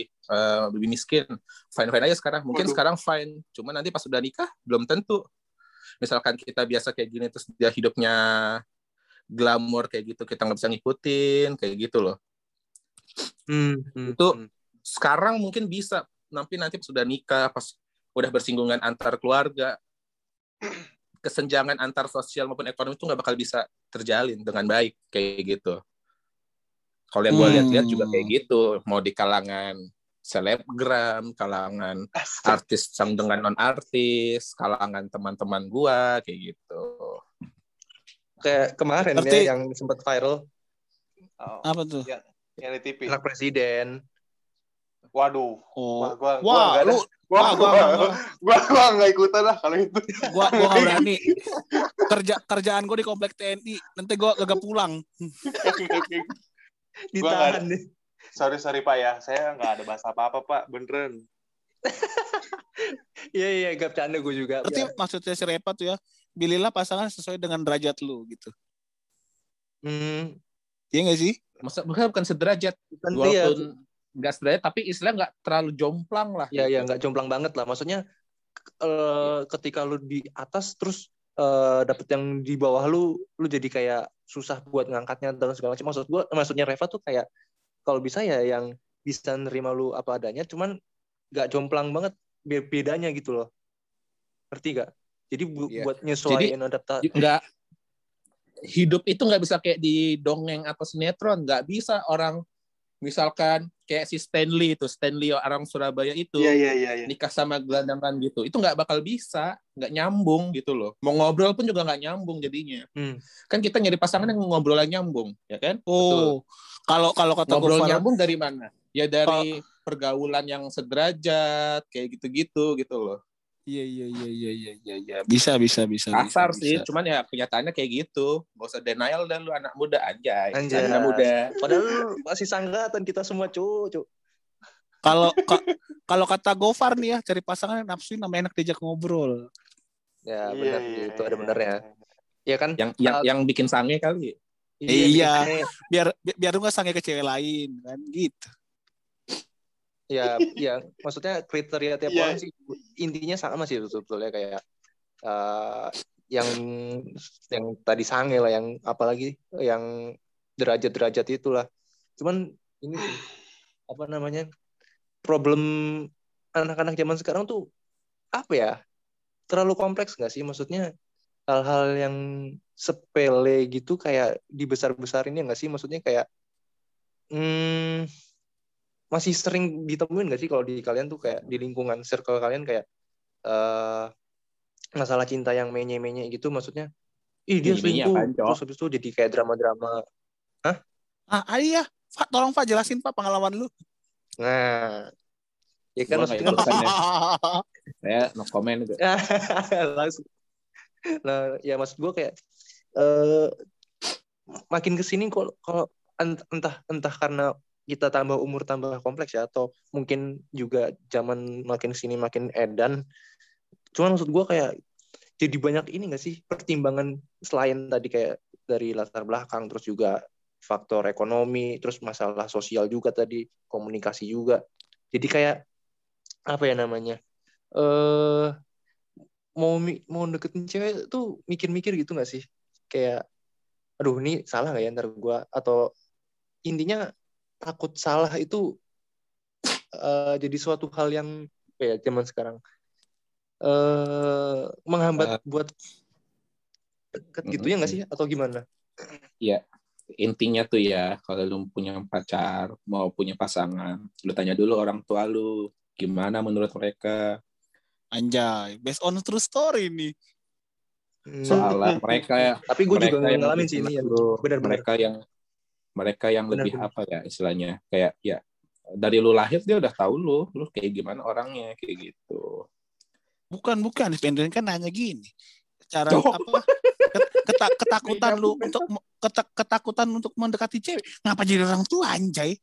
B: eh, lebih miskin fine fine aja sekarang mungkin
C: Waduh.
B: sekarang fine cuma nanti pas udah nikah belum tentu misalkan kita biasa kayak gini terus dia hidupnya glamor kayak gitu kita nggak bisa ngikutin kayak gitu loh
A: Hmm, hmm,
B: Itu-
A: hmm.
B: sekarang mungkin bisa nanti nanti sudah nikah pas udah bersinggungan antar keluarga kesenjangan antar sosial maupun ekonomi itu nggak bakal bisa terjalin dengan baik kayak gitu kalau yang gue
D: Hmm.
B: lihat-lihat juga kayak gitu mau di kalangan selebgram kalangan artis sang dengan non artis kalangan teman-teman gua kayak gitu
A: Kayak kemarin
D: Berarti-
A: ya yang sempat viral
C: Oh,
D: Apa tuh?
C: yang di TV.
A: anak presiden.
C: Waduh.
D: Oh.
C: Wah, gua, gua
D: Wah, lu
C: Gua,
D: wah, gua,
C: gua,
D: gua,
C: gua, gua ikutan lah kalau itu.
D: gua, gua gak berani. *laughs* Kerja kerjaan gue di komplek TNI, nanti gua gak pulang.
A: Ditahan nih.
C: Sorry sorry pak ya, saya nggak ada bahasa apa apa pak, beneran. *laughs*
A: Iya iya gak bercanda gue juga.
D: Berarti
A: Ya.
D: maksudnya si Repa tuh ya, pilihlah pasangan sesuai dengan derajat lu gitu.
A: Hmm,
D: Iya gak sih?
B: masa bukan bukan sederajat
A: kan iya.
B: walaupun nggak sederajat tapi istilah nggak terlalu jomplang lah
A: Ya ya
B: gitu.
A: nggak jomplang banget lah. Maksudnya eh, ketika lu di atas terus eh, dapet yang di bawah lu, lu jadi kayak susah buat ngangkatnya dan segala macam. Maksud gua, maksudnya Reva tuh kayak kalau bisa ya yang bisa nerima lu apa adanya, cuman nggak jomplang banget be- bedanya gitu loh. Ngerti gak? Jadi bu-
B: Iya.
A: buat nyesuaiin adaptasi.
B: nggak hidup itu nggak bisa kayak di dongeng atau sinetron nggak bisa orang misalkan kayak si Stanley itu Stanley orang Surabaya itu
C: Iya iya iya. iya.
B: nikah sama gelandangan gitu itu nggak bakal bisa nggak nyambung gitu loh mau ngobrol pun juga nggak nyambung jadinya
A: Hmm.
B: kan kita nyari pasangan yang ngobrol yang nyambung ya kan
D: Oh, kalau kalau kata
B: ngobrol nyambung dari mana ya dari pergaulan yang sederajat kayak gitu-gitu gitu loh
D: iya iya iya iya iya iya iya. bisa bisa bisa.
B: kasar
D: bisa,
B: sih
D: bisa.
B: cuman ya kenyataannya kayak gitu gak usah denial dan lu anak muda anjay,
A: Anjay.
B: anak muda
A: Padahal masih sanggatan kita semua cucu.
D: Kalau ka- kalau kata Gofar nih ya, cari pasangan yang nafsu nama enak diajak ngobrol.
A: Ya
C: Iya,
A: benar
C: iya,
A: itu ada
C: iya,
A: benernya.
C: iya.
A: Ya kan?
B: yang yang yang bikin sange kali
D: Iya. Biar bi- biar lu nggak sange ke cewek lain kan gitu.
A: Ya *laughs* ya maksudnya kriteria tiap
C: Iya.
A: orang sih intinya sama sih sebetulnya kayak eh, yang yang tadi sange lah yang apalagi yang derajat-derajat itulah. Cuman ini sih, apa namanya problem anak-anak zaman sekarang tuh apa ya terlalu kompleks nggak sih? Maksudnya hal-hal yang sepele gitu kayak dibesar-besarin ya nggak sih? Maksudnya kayak hmm, masih sering ditemuin nggak sih kalau di kalian tuh kayak di lingkungan circle kalian kayak eh masalah cinta yang menye-menye gitu maksudnya ih dia selingkuh
B: Cok?
A: terus habis itu jadi kayak drama-drama
D: Ah, ah iya, Pak, tolong Pak jelasin Pak pengalaman lu.
A: nah ya kan maksudnya
B: ya. *laughs* saya no comment gitu *laughs*
A: langsung nah ya maksud gue kayak eh makin ke sini kok kalau ent- entah entah karena kita tambah umur tambah kompleks ya atau mungkin juga zaman makin ke sini makin edan. Cuman maksud gue kayak jadi banyak ini gak sih pertimbangan selain tadi kayak dari latar belakang terus juga faktor ekonomi terus masalah sosial juga tadi komunikasi juga. Jadi kayak apa ya namanya eh mau mi- mau deketin cewek tuh mikir-mikir gitu gak sih? Kayak aduh ini salah nggak ya ntar gua? Atau intinya takut salah itu eh, jadi suatu hal yang apa ya zaman sekarang. Eh menghambat buat deket gitu ya nggak sih? Atau gimana?
B: Intinya tuh ya kalau lu punya pacar mau punya pasangan lu tanya dulu orang tua lu gimana menurut mereka?
D: Anjay, based on true story nih.
A: Hmm,
B: soalnya *laughs* mereka ya.
A: Tapi gue juga ngalamin sih ini
B: lu.
A: benar-benar.
B: mereka yang mereka yang
A: Benar,
B: lebih
A: benar.
B: apa ya istilahnya kayak ya dari lu lahir dia udah tahu lu lu kayak gimana orangnya kayak gitu
D: Bukan bukan, Spendren kan nanya gini. cara
B: Oh.
D: apa ket- keta- *laughs* ketakutan lu untuk me- keta- ketakutan untuk mendekati cewek ngapa jadi orang tua anjay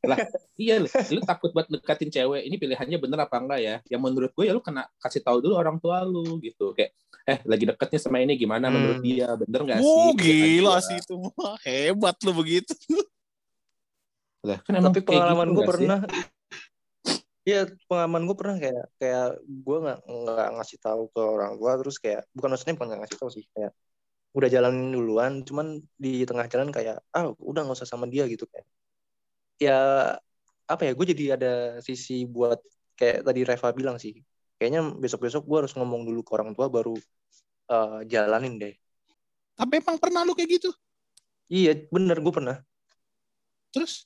B: Iya, lu, lu takut buat deketin cewek. Ini pilihannya bener apa enggak ya? Yang menurut gue ya lu kena kasih tahu dulu orang tua lu gitu. Kayak eh lagi deketnya sama ini gimana
A: Hmm.
B: menurut dia? Bener nggak sih?
D: oh
B: Gitu
D: gila
B: aja.
D: sih itu *laughs* hebat lu begitu *laughs*
B: Lah, kan emang
A: Tapi
B: kayak
A: pengalaman
B: gitu
A: gue pernah *laughs* Iya, pengalaman gue pernah kayak kayak gue nggak nggak ngasih tahu ke orang tua terus kayak bukan maksudnya bukan nggak ngasih tahu sih kayak udah jalanin duluan, cuman di tengah jalan kayak ah udah nggak usah sama dia gitu kayak ya apa ya gue jadi ada sisi buat kayak tadi Reva bilang sih kayaknya besok-besok gue harus ngomong dulu ke orang tua baru eh, jalanin deh.
D: tapi emang pernah lu kayak gitu
A: Iya bener gue pernah.
D: terus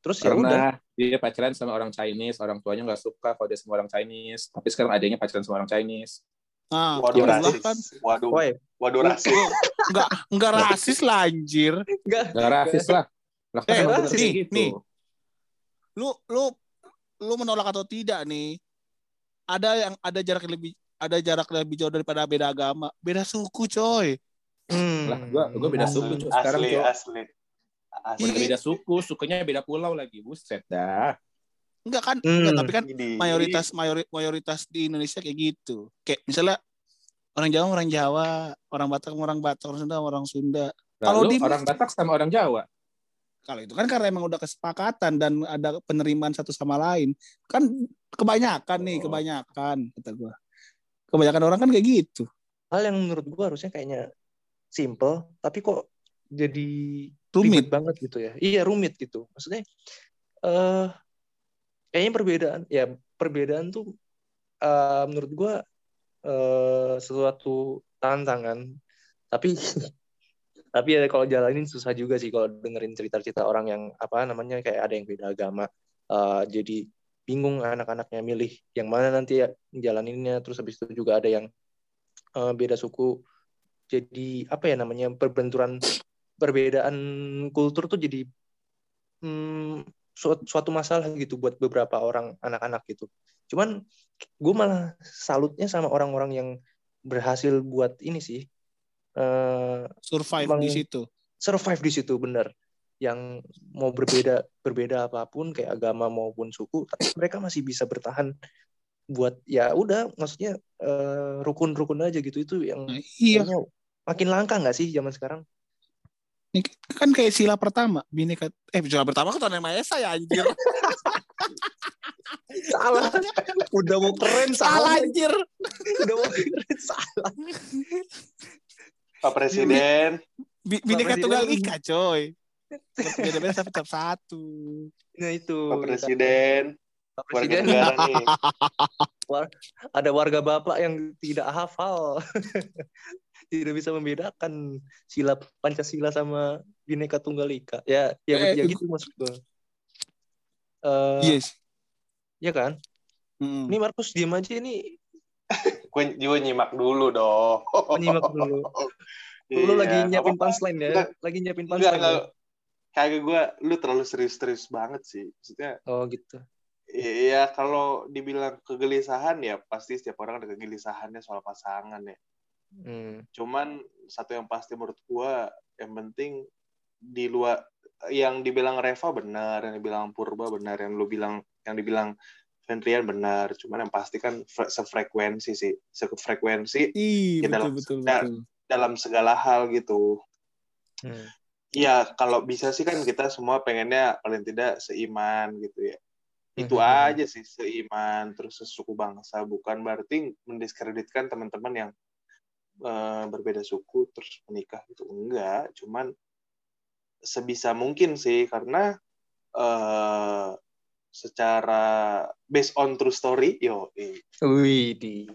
A: Terus ya udah.
B: Pernah dia pacaran sama orang Chinese, orang tuanya nggak suka kalau dia sama orang Chinese. Tapi sekarang adanya pacaran sama orang Chinese.
D: nah
C: Waduh
D: itulah
C: rasis.
D: kan
C: Waduh,
A: Woi,
C: waduh rasis.
D: nggak nggak rasis lah anjir
A: enggak.
B: Gak rasis lah. Lah kan
D: Eh,
A: rasis.
D: nih,
B: gitu.
D: nih. lu lu lu menolak atau tidak nih ada yang ada jarak lebih ada jarak lebih jauh daripada beda agama beda suku coy
A: Hmm.
B: Lah, gua gua beda suku Cuk, sekarang
C: asli. Asli.
B: Udah beda suku, sukunya beda pulau lagi. Buset dah.
D: enggak kan
A: Hmm.
D: enggak, tapi kan
C: Gini.
D: mayoritas mayori- mayoritas di Indonesia kayak gitu kayak misalnya orang Jawa orang Jawa orang Batak orang Batak orang Sunda orang Sunda Kalau di-
B: orang Batak sama orang Jawa.
D: kalau itu kan karena emang udah kesepakatan dan ada penerimaan satu sama lain kan kebanyakan nih
B: Oh.
D: kebanyakan kata gua kebanyakan orang kan kayak gitu
A: hal yang menurut gua harusnya kayaknya simple tapi kok jadi
D: rumit.
A: Banget gitu ya. Iya rumit gitu. Maksudnya eh kayaknya perbedaan ya perbedaan tuh eh, menurut gua eh sesuatu tantangan. Tapi *laughs* tapi ya kalau jalanin susah juga sih kalau dengerin cerita-cerita orang yang apa namanya kayak ada yang beda agama. Eh, jadi bingung anak-anaknya milih yang mana nanti ya jalaninnya. Terus habis itu juga ada yang eh, beda suku. Jadi apa ya namanya perbenturan perbedaan kultur tuh jadi hmm, suatu, suatu masalah gitu buat beberapa orang anak-anak gitu. Cuman gue malah salutnya sama orang-orang yang berhasil buat ini sih eh,
D: survive di situ
A: survive di situ bener. Yang mau berbeda berbeda apa pun kayak agama maupun suku, tapi mereka masih bisa bertahan buat ya udah maksudnya eh, rukun-rukun aja gitu itu yang
D: Nah, iya
A: makin langka nggak sih zaman sekarang?
D: Ini kan kayak sila pertama bineka eh sila pertama kan Tuhan Yang Maha Esa ya anjir.
A: Salah. Udah mau keren
D: salah.
A: Salah
D: anjir.
A: Udah mau keren salah.
C: Pak Presiden,
D: Bi- bineka
A: Presiden.
D: tunggal ika coy. Beda-beda tapi tetap *laughs* satu.
A: Nah itu.
C: Pak Presiden,
A: Pak
C: warga
A: presiden.
C: negara nih. *laughs*
A: ada warga bapak yang tidak hafal *laughs* tidak bisa membedakan sila pancasila sama bineka tunggal ika ya ya,
D: Eh,
A: ya gitu maksud gue Eh,
D: yes
A: ya kan
D: Mm.
A: ini Markus diem aja ini
C: Gue juga nyimak dulu dong.
A: nyimak dulu *laughs* lu
C: Iya,
A: lagi nyiapin punchline ya
C: Enggak,
A: lagi nyiapin
C: Enggak,
A: punchline
C: enggak.
A: ya?
C: Kagak gue, lu terlalu serius-serius banget sih. Maksudnya,
A: oh gitu
C: Iya, kalau dibilang kegelisahan ya pasti setiap orang ada kegelisahannya soal pasangan ya.
A: Hmm.
C: Cuman satu yang pasti menurut gua yang penting di luar yang dibilang Reva benar, yang dibilang Purba benar, yang lu bilang yang dibilang Fendrian benar. Cuman yang pasti kan fre- sefrekuensi sih, sefrekuensi
D: Ih,
C: Ya,
D: betul
C: dalam-
D: betul betul.
C: dalam segala hal gitu.
A: Hmm.
C: Iya, kalau bisa sih kan kita semua pengennya paling tidak seiman gitu ya. Itu
A: Mhm.
C: aja sih seiman terus sesuku bangsa, bukan berarti mendiskreditkan teman-teman yang eh, berbeda suku terus menikah gitu. Enggak, cuman sebisa mungkin sih karena eh secara based on true story, yo, eh,
A: Wih, di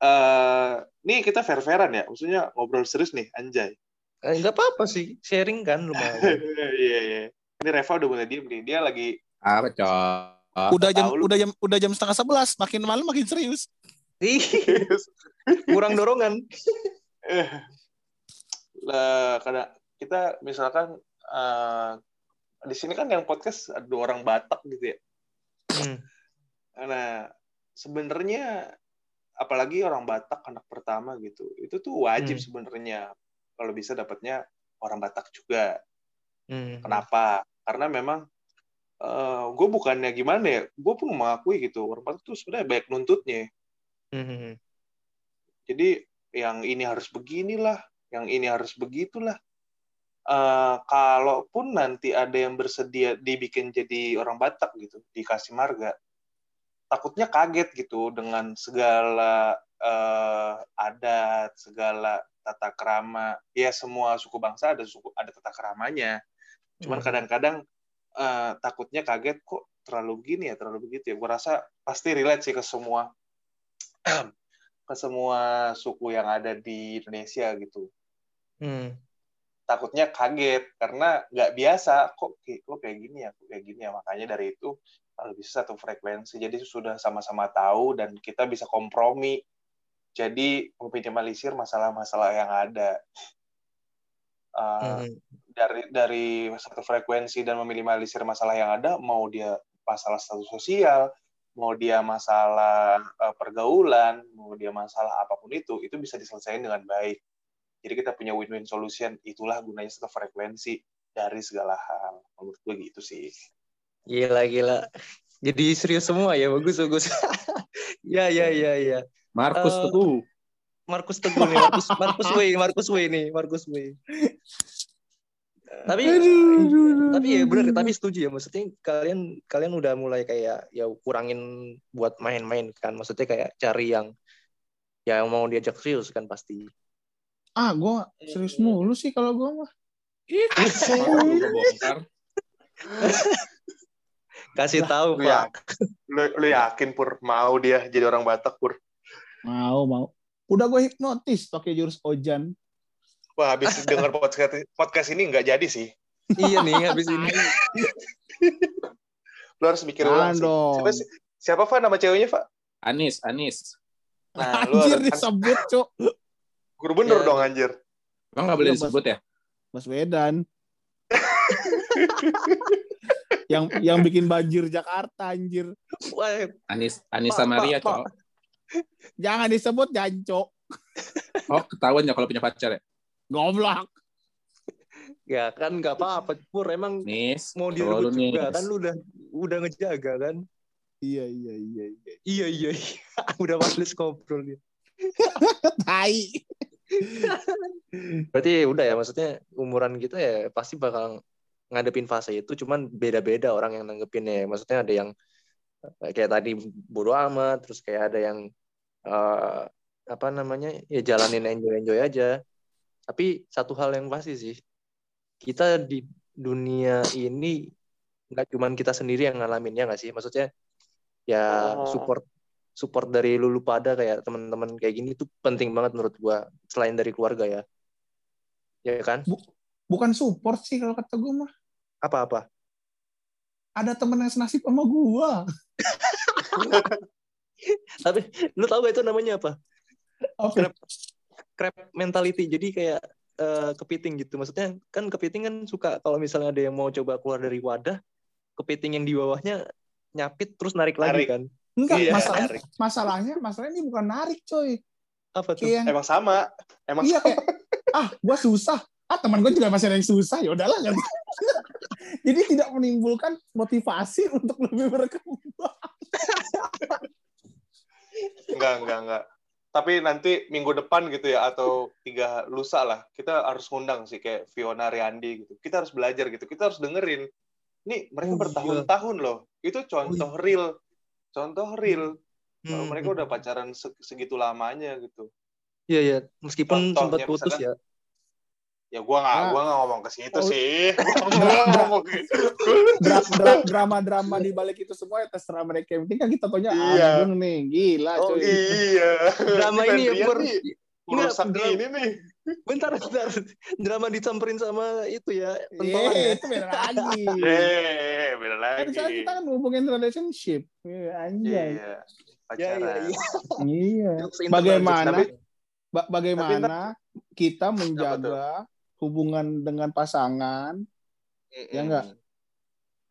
C: eh, nih kita fair-fairan ya, maksudnya ngobrol serius nih, anjay.
A: Eh, nggak apa-apa sih sharing kan lumayan *laughs*
C: Iya, iya. Ini Reva udah mulai diem nih. Dia lagi
B: Apa, Cok?
D: udah jam udah jam udah jam setengah sebelas makin malam makin serius
A: kurang dorongan
C: eh, lah, kadang kita misalkan eh, di sini kan yang podcast ada orang Batak gitu ya.
A: Hmm.
C: Nah, sebenarnya apalagi orang Batak anak pertama gitu itu tuh wajib
A: Hmm.
C: sebenarnya kalau bisa dapatnya orang Batak juga
A: Hmm.
C: kenapa karena memang gue bukannya gimana ya gue pun mengakui gitu orang Batak tuh sebenarnya banyak nuntutnya
A: Hmm.
C: jadi yang ini harus beginilah yang ini harus begitulah. Eh, kalaupun nanti ada yang bersedia dibikin jadi orang Batak gitu dikasih marga takutnya kaget gitu dengan segala eh, adat segala tata kerama ya semua suku bangsa ada suku ada tata keramanya cuman
A: Hmm.
C: kadang-kadang eh, takutnya kaget kok terlalu gini ya terlalu begitu ya? Gue rasa pasti relate sih ke semua *clears throat* ke semua suku yang ada di Indonesia gitu.
A: Hmm.
C: takutnya kaget karena nggak biasa. Kok kok kayak gini ya kok kayak gini ya? Makanya dari itu kalau bisa satu frekuensi. Jadi sudah sama-sama tahu dan kita bisa kompromi. Jadi meminimalisir masalah-masalah yang ada. Uh,
A: Hmm.
C: dari dari satu frekuensi dan meminimalisir masalah yang ada mau dia masalah status sosial mau dia masalah uh, pergaulan mau dia masalah apa pun itu itu bisa diselesaikan dengan baik jadi kita punya win-win solution itulah gunanya satu frekuensi dari segala hal menurut gue gitu sih
A: Gila gila. Jadi serius semua ya bagus bagus. *laughs* ya ya ya ya.
B: Markus
A: Eh,
B: Teguh.
A: Markus Teguh nih, Markus Markus Way, Markus Way nih, Markus Way. Tapi tapi ya benar, tapi setuju ya maksudnya kalian kalian udah mulai kayak ya kurangin buat main-main kan, maksudnya kayak cari yang ya yang mau diajak serius kan pasti.
D: Ah, gue serius mulu sih kalau gue mah. *laughs* *laughs*
A: Kasih tahu
C: lu, ya,
A: Pak.
C: lu, lu yakin pur mau dia jadi orang Batak pur
D: Mau, mau. Udah gue hipnotis pakai jurus Ojan.
C: Wah habis dengar podcast podcast ini nggak jadi sih
A: iya nih habis ini. *laughs*
C: lu harus mikir ulang sih.
D: dong.
C: siapa sih- siapa Fa nama ceweknya Fa
B: Anis, Anis.
C: nah lu
D: Anjir
C: harus
D: disebut, Cok.
C: guru bener
A: Ya.
C: dong anjir
B: Emang nggak boleh
D: Iya,
B: disebut ya?
D: Mas Wedan. yang yang bikin banjir Jakarta anjir.
A: Wah,
B: Anis, Anis Samaria, cowok.
D: Jangan disebut jancok.
B: Oh, ketahuan ya kalau punya pacar ya?
D: Goblok.
A: ya kan nggak apa-apa Pur emang
B: Nis,
A: mau direbut juga
B: Nis.
A: kan lu udah udah ngejaga kan.
D: Iya, iya, iya, iya.
A: Iya iya, iya. *laughs* udah males ngobrol dia. *laughs*
D: Tai.
A: Berarti udah ya maksudnya umuran kita ya pasti bakal ngadepin fase itu cuman beda-beda orang yang nanggepinnya. Maksudnya ada yang eh, kayak tadi bodo amat, terus kayak ada yang eh, apa namanya? ya jalanin enjoy-enjoy aja. Tapi satu hal yang pasti sih, kita di dunia ini nggak cuman kita sendiri yang ngalamin ya nggak sih? Maksudnya ya
C: Oh.
A: support support dari lulu pada kayak teman-teman kayak gini tuh penting banget menurut gua selain dari keluarga ya ya kan
D: Bukan support sih kalau kata gue mah.
A: apa-apa
D: Ada temen yang senasib sama gua. *laughs*
A: tapi lu tahu gak itu namanya apa
D: Apa?
A: Crab mentality jadi kayak eh, kepiting gitu maksudnya kan kepiting kan suka kalau misalnya ada yang mau coba keluar dari wadah kepiting yang di bawahnya nyapit terus narik lagi
C: Narik.
A: kan
D: Enggak,
C: Iya,
D: masalahnya,
C: narik.
D: masalahnya, masalahnya ini bukan narik, coy.
A: apa tuh
D: Kayak yang,
C: emang sama emang
D: iya
C: sama.
D: kayak, ah, gua susah. Ah, teman gue juga masih ada yang susah, ya udahlah. kan. *laughs* Jadi tidak menimbulkan motivasi *laughs* untuk lebih berkembang.
C: Enggak, enggak, enggak. Tapi nanti minggu depan gitu ya atau tiga lusa lah kita harus ngundang sih kayak Fiona Riandi gitu. Kita harus belajar gitu. Kita harus dengerin. Nih mereka
A: Oh,
C: bertahun-tahun loh. Itu contoh real. Contoh real. Kalau
A: Hmm,
C: mereka udah pacaran se- segitu lamanya gitu.
A: iya iya meskipun
C: Contohnya
A: sempat putus
C: misalkan-
A: ya
C: Ya gua nggak
D: Ah.
C: gua nggak ngomong ke situ
D: Oh.
C: sih. *laughs* Gua nggak ngomong gitu.
D: Dra- dra- Drama-drama di balik itu semua ya terserah mereka. Yang penting kan kita taunya
C: Iya.
D: Agung nih, gila
A: Oh,
D: coy.
C: Iya.
A: drama ini ya Enggak,
C: merusak
A: dra-
C: ini nih.
A: bentar bentar drama disamperin sama itu ya pentolan
D: Iya,
A: ya
D: itu beda lagi. *laughs*
C: Eh, beda
D: Kan
C: lagi.
D: sekarang kita kan ngomongin relationship. Iya, anjay.
C: Iya,
A: ya
C: pacaran.
A: iya iya
D: Iya.
A: Internal,
D: Bagaimana ba- bagaimana kita menjaga hubungan dengan pasangan Ya nggak?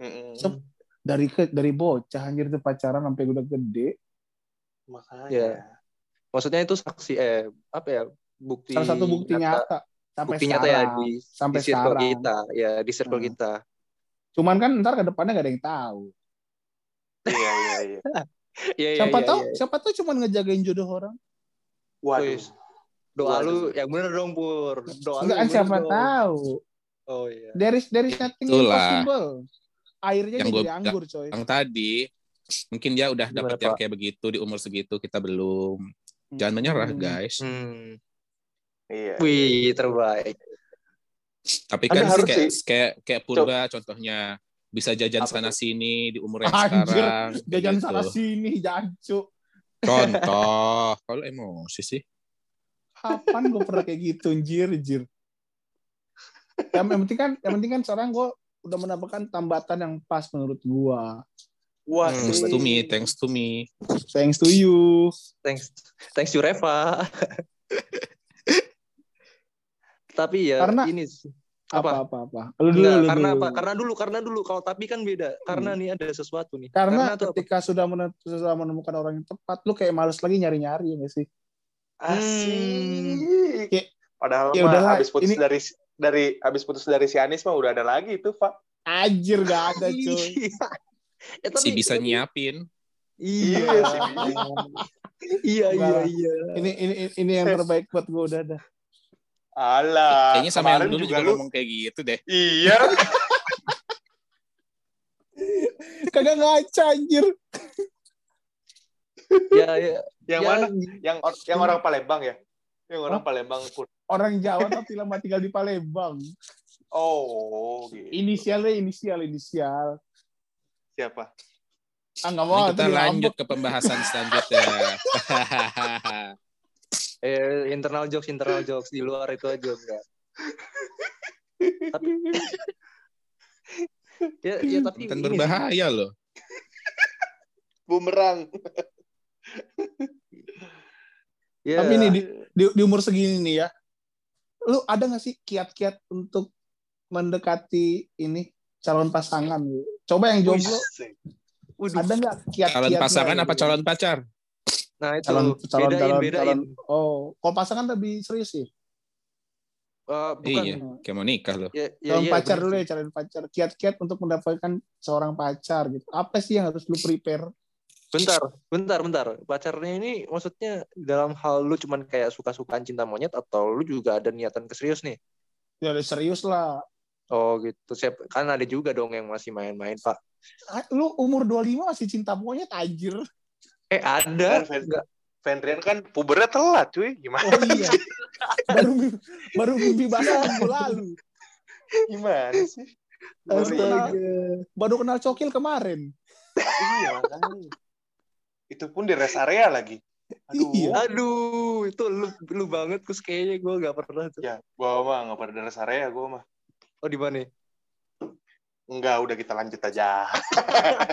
C: Mm-mm.
D: Sep. dari ke, dari bocah anjir tuh pacaran sampai udah gede.
C: Makanya.
A: Iya. maksudnya itu saksi eh apa ya bukti
D: Salah satu bukti nyata sampai
A: bukti nyata ya
D: sekarang.
A: di,
D: sampai
A: di circle
D: sekarang.
A: kita ya di circle
D: Hmm.
A: kita
D: Cuman kan ntar ke depannya gak ada yang tahu.
C: Iya iya iya. *laughs*
A: Iya, iya,
D: siapa
A: iya,
D: tahu,
A: iya.
D: siapa tahu cuman ngejagain jodoh orang.
C: Waduh.
A: Doa
C: Waduh.
A: lu yang bener dong pur doa lu
D: Enggak kan
A: bener
D: siapa
A: dong.
D: tahu.
A: oh iya
D: There is there is nothing
B: Itulah.
D: impossible. Airnya
B: Yang
D: jadi
B: gua-
D: anggur, coy.
B: Yang tadi mungkin dia udah dapat yang kayak begitu di umur segitu kita belum. Jangan menyerah
D: Hmm.
B: guys.
A: hmm.
C: Iya.
A: wih terbaik
B: Tapi
C: Anda
B: kan sih kayak
C: sih-
B: kayak kayak Purba contohnya bisa jajan
C: Apa
B: sana sini di umur yang
D: Anjir,
B: sekarang.
D: Jajan
B: gitu.
D: sana sini, jancuk.
B: Contoh, *laughs* kalau emosi sih.
D: Kapan gue pernah kayak gitu, anjir, anjir. Yang, yang penting kan, yang penting kan sekarang gue udah mendapatkan tambatan yang pas menurut gua.
C: Wah,
A: Hmm.
B: Thanks to me, thanks to me.
D: Thanks to you.
A: thanks thanks you Reva *laughs* tapi ya
D: Karena-
A: ini sih.
D: Apa
A: apa
D: apa apa. Lu dulu,
A: Enggak,
D: lu
A: karena
D: dulu.
A: apa karena dulu karena dulu kalau tapi kan beda karena nih ada sesuatu nih
D: Karena,
A: apa?
D: ketika sudah, sudah menemukan orang yang tepat, lu kayak males lagi nyari-nyari ya nggak sih?
C: Asik.
D: Kayak-
C: Padahal
D: ya
C: mah habis putus
D: ini-
C: dari dari habis putus dari si Anis mah udah ada lagi itu, Pak.
D: Anjir gak ada.
A: Iya. Eh,
B: Si bisa
A: tapi-
B: nyiapin.
A: Iya.
C: Iya, si
A: Iya, iya, iya.
D: Ini ini ini yang terbaik buat gue udah ada.
C: Alah.
B: Kayaknya sama yang dulu juga,
C: lu.
B: ngomong kayak gitu deh.
C: Iya. *laughs*
D: Kagak ngaca anjir. *laughs*
A: Ya, ya.
C: yang
A: Ya,
C: mana? Yang or- yang orang Palembang ya? Yang orang Palembang pun.
D: Orang Jawa *laughs* tapi lama tinggal di Palembang.
C: Oh, gitu.
D: Inisialnya inisial inisial.
C: Siapa?
D: Ah nggak mau.
B: kita
D: nanti
B: lanjut ke pembahasan selanjutnya. *laughs*
A: Eh, internal jokes, internal jokes di luar itu aja enggak. tapi ya, ya tapi
B: Kan
A: sih.
B: berbahaya loh.
C: Bumerang. *laughs*
A: Ya,
D: Tapi ini di, di, di umur segini nih ya, lu ada nggak sih kiat-kiat untuk mendekati ini calon pasangan? gitu? Coba yang jomblo, ada nggak kiat-kiat?
B: Calon pasangan apa calon pacar?
A: Nah, itu
D: calon calon
A: bedain,
D: calon,
A: bedain.
D: calon. Oh, kalau pasangan lebih serius sih.
A: Eh, bukan
B: Iya, kayak mau nikah loh.
A: ya, ya,
D: calon
A: iya,
D: pacar
A: bener
D: dulu ya, calon pacar. Kiat-kiat untuk mendapatkan seorang pacar gitu. Apa sih yang harus lu prepare?
A: Bentar, bentar, bentar. Pacarnya ini maksudnya dalam hal lu cuman kayak suka-sukaan cinta monyet atau lu juga ada niatan ke serius nih?
D: Ya udah serius lah.
A: Oh gitu. Siap. Kan ada juga dong yang masih main-main, Pak.
D: Ah, Lu umur 25 masih cinta monyet anjir.
A: Eh, ada.
C: Kan,
A: Enggak.
C: Fendrian kan pubernya telat, cuy. Gimana?
D: Oh iya. baru mimpi, baru mimpi basah minggu lalu.
C: Gimana sih?
D: Baru kenal,
A: Astaga.
D: baru kenal cokil kemarin.
C: Iya, makanya. Itu pun di rest area lagi. Aduh.
D: Iya.
A: Aduh, itu lu lu banget kus kayaknya gue gak pernah tuh.
C: Ya, gua mah nggak pada di rest area, gua mah.
A: Oh di mana?
C: Enggak, udah kita lanjut aja.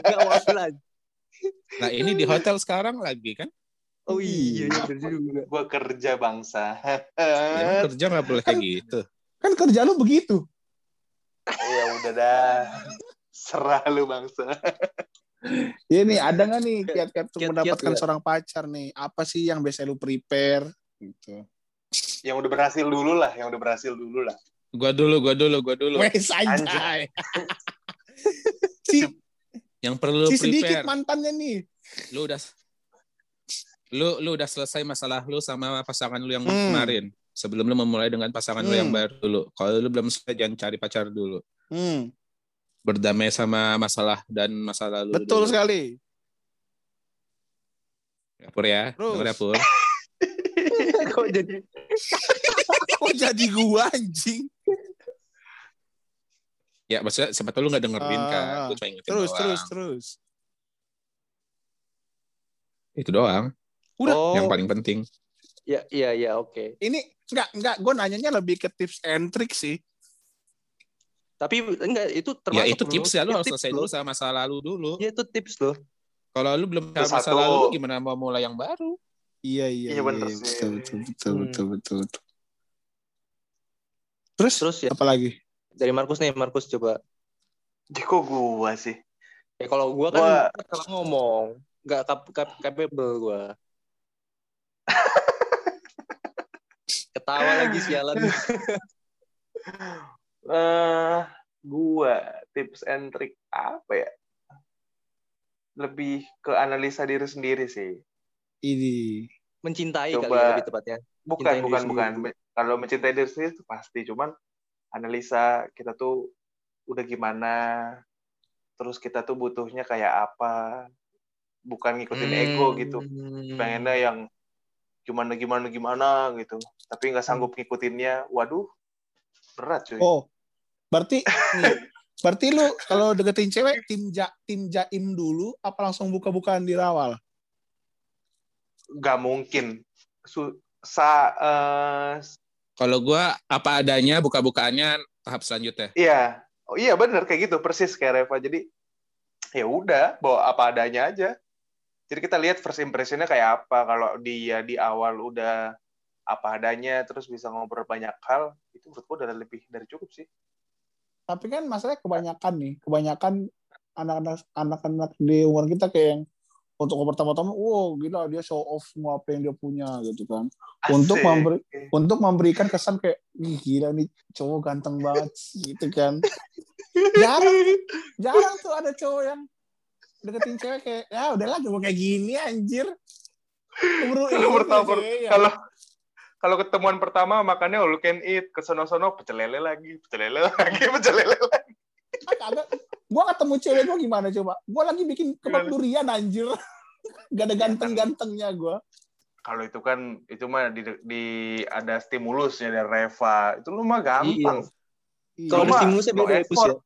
A: Gak mau lagi.
B: Nah ini di hotel sekarang lagi kan?
A: Oh iya, iya bener juga.
C: Gua kerja bangsa.
B: Ya, kerja nggak boleh kayak gitu.
D: Kan kerja lu begitu.
C: ya udah dah. Serah lu bangsa.
D: Ya nih, ada nggak nih kiat-kiat untuk
A: Kiat-kiat
D: mendapatkan
A: nggak?
D: seorang pacar nih? Apa sih yang biasa lu prepare? Gitu.
C: Yang udah berhasil dulu lah, yang udah berhasil dulu lah.
B: Gua dulu, gua dulu, gua dulu.
D: Wes anjay. si,
B: Yang perlu
D: si sedikit
B: prepare.
D: mantannya nih.
B: Lu udah lu lu udah selesai masalah lu sama pasangan lu yang
D: Hmm.
B: kemarin. Sebelum lu memulai dengan pasangan lu yang
D: Hmm.
B: baru dulu. Kalau lu belum selesai jangan cari pacar dulu.
D: Hmm,
B: Berdamai sama masalah dan masa lalu.
D: betul
B: dulu.
D: sekali.
B: Ya, Pur ya.
D: Terus.
B: Dengar ya, Pur. *laughs*
A: Kok jadi
D: Kok jadi gua anjing?
B: Ya, maksudnya siapa tahu lu nggak dengerin
D: Ah,
B: kan. Gue cuma ingetin
D: Terus,
B: doang.
D: terus, terus.
B: Itu doang.
D: Udah.
A: Oh,
B: Yang paling penting.
A: ya, iya, iya, oke.
D: Ini enggak, enggak, gue nanyanya lebih ke tips and trick sih.
A: Tapi enggak itu termasuk
B: ya itu tips ya lu
A: Itu
B: harus selesai dulu sama masa lalu dulu.
A: Iya itu tips loh.
B: Kalau lu belum tahu
C: Terus
B: masa lalu lu gimana mau mulai yang baru?
D: Iya, iya,
C: Iya,
D: iya,
C: sih.
D: betul, betul, betul,
A: Hmm.
D: betul, betul, betul. Terus,
A: Terus ya
D: apa lagi?
A: dari Markus nih, Markus coba.
C: Jadi kok gua sih?
A: Ya kalau gua kan
C: Gua-
A: salah ngomong, nggak cap, cap, capable gua. *laughs* Ketawa lagi sialan. *laughs* *laughs*
C: eh gua tips and trick apa ya? Lebih ke analisa diri sendiri sih.
D: Ini.
A: Mencintai
C: Coba.
A: kali ya lebih tepatnya.
C: Bukan,
A: Cintai
C: bukan,
A: sendiri
C: bukan. Kalau mencintai diri sendiri itu pasti, cuman analisa kita tuh udah gimana, terus kita tuh butuhnya kayak apa, bukan ngikutin ego gitu.
A: Hmm.
C: Pengennya yang gimana gimana gimana gitu, tapi nggak sanggup ngikutinnya. Waduh, berat cuy.
D: Oh, berarti nih, berarti lu kalau deketin cewek tim ja, tim jaim dulu apa langsung buka-bukaan di rawal?
C: Nggak mungkin. Su sa eh,
B: Kalau gua apa adanya buka-bukaannya tahap selanjutnya.
C: iya, oh iya bener kayak gitu persis kayak Reva. Jadi ya udah bawa apa adanya aja. Jadi kita lihat first impressionnya kayak apa. Kalau dia di awal udah apa adanya, terus bisa ngobrol banyak hal, itu menurut gua udah lebih dari cukup sih.
D: Tapi kan masalahnya kebanyakan nih, kebanyakan anak-anak anak-anak di umur kita kayak yang untuk pertama-tama, wow gila dia show off semua apa yang dia punya gitu kan. Untuk
C: Asik.
D: memberi untuk memberikan kesan kayak Ih, gila nih cowok ganteng banget gitu kan. Jarang jarang tuh ada cowok yang deketin cewek kayak ya udahlah cowok kayak gini anjir. Umur
C: Kalau pertama,
D: iya.
C: kalau kalau ketemuan pertama makannya all you can eat, ke sono-sono pecel lele lagi, pecel lele *laughs* lagi, pecel lele lagi.
D: kagak gua ketemu cewek gua gimana coba gua lagi bikin kebab durian anjir *laughs* gak ada ganteng-gantengnya gua
C: Kalau itu kan itu mah di, di ada stimulusnya dari Reva. Itu lu mah gampang.
A: Kalau ada stimulusnya
C: no
A: beda ya, ya.
C: effort.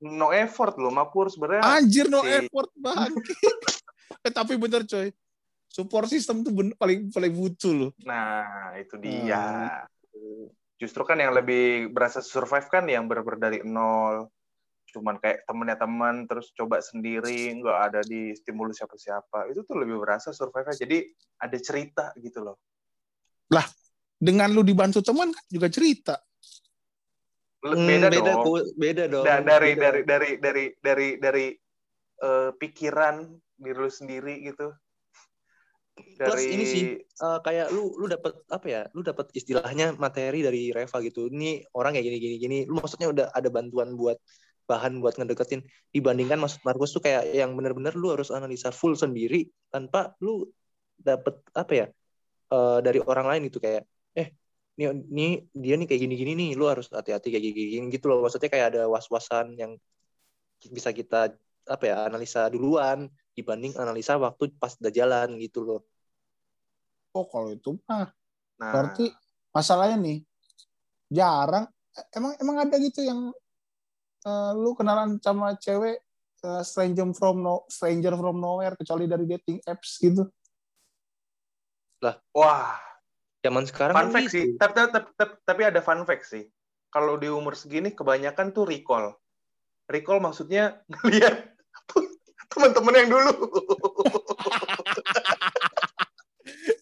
C: No effort lu mah pur sebenarnya.
D: anjir no
C: Si-
D: effort banget *laughs* eh, tapi bener coy support system tuh bener, paling paling butuh loh
C: Nah, itu dia. Justru kan yang lebih berasa survive kan yang bener-bener dari nol. Cuman kayak temennya teman, terus coba sendiri, nggak ada di stimulus siapa-siapa. Itu tuh lebih berasa survive Jadi ada cerita gitu loh.
D: dengan lu dibantu teman kan juga cerita
C: Le-
A: Hmm,
C: Beda,
A: beda,
C: dong.
A: Pus. beda dong.
C: Da- dari,
A: Beda.
C: dari dari dari dari dari eh, pikiran diri lu sendiri gitu.
A: Plus ini sih, eh, kayak lu lu dapat apa ya? Lu dapat istilahnya materi dari Reva gitu. Ini orang kayak gini gini gini. Lu maksudnya udah ada bantuan buat bahan buat ngedeketin dibandingkan maksud Markus tuh kayak yang bener-bener lu harus analisa full sendiri tanpa lu dapet apa ya eh, dari orang lain gitu kayak eh ini ini dia nih kayak gini-gini nih lu harus hati-hati kayak gini-gini gitu loh maksudnya kayak ada was-wasan yang bisa kita apa ya analisa duluan dibanding analisa waktu pas udah jalan gitu loh
D: oh kalau itu mah
C: nah,
D: berarti masalahnya nih jarang emang emang ada gitu yang eh, lu kenalan sama cewek eh, stranger from no stranger from nowhere kecuali dari dating apps gitu
C: wah,
A: zaman sekarang
C: fun
A: kan
C: fact
A: gitu.
C: sih. Tapi, tapi, tapi, tapi ada fun fact sih. Kalau di umur segini kebanyakan tuh recall. Recall maksudnya *laughs* ngeliat teman-teman yang dulu. *laughs*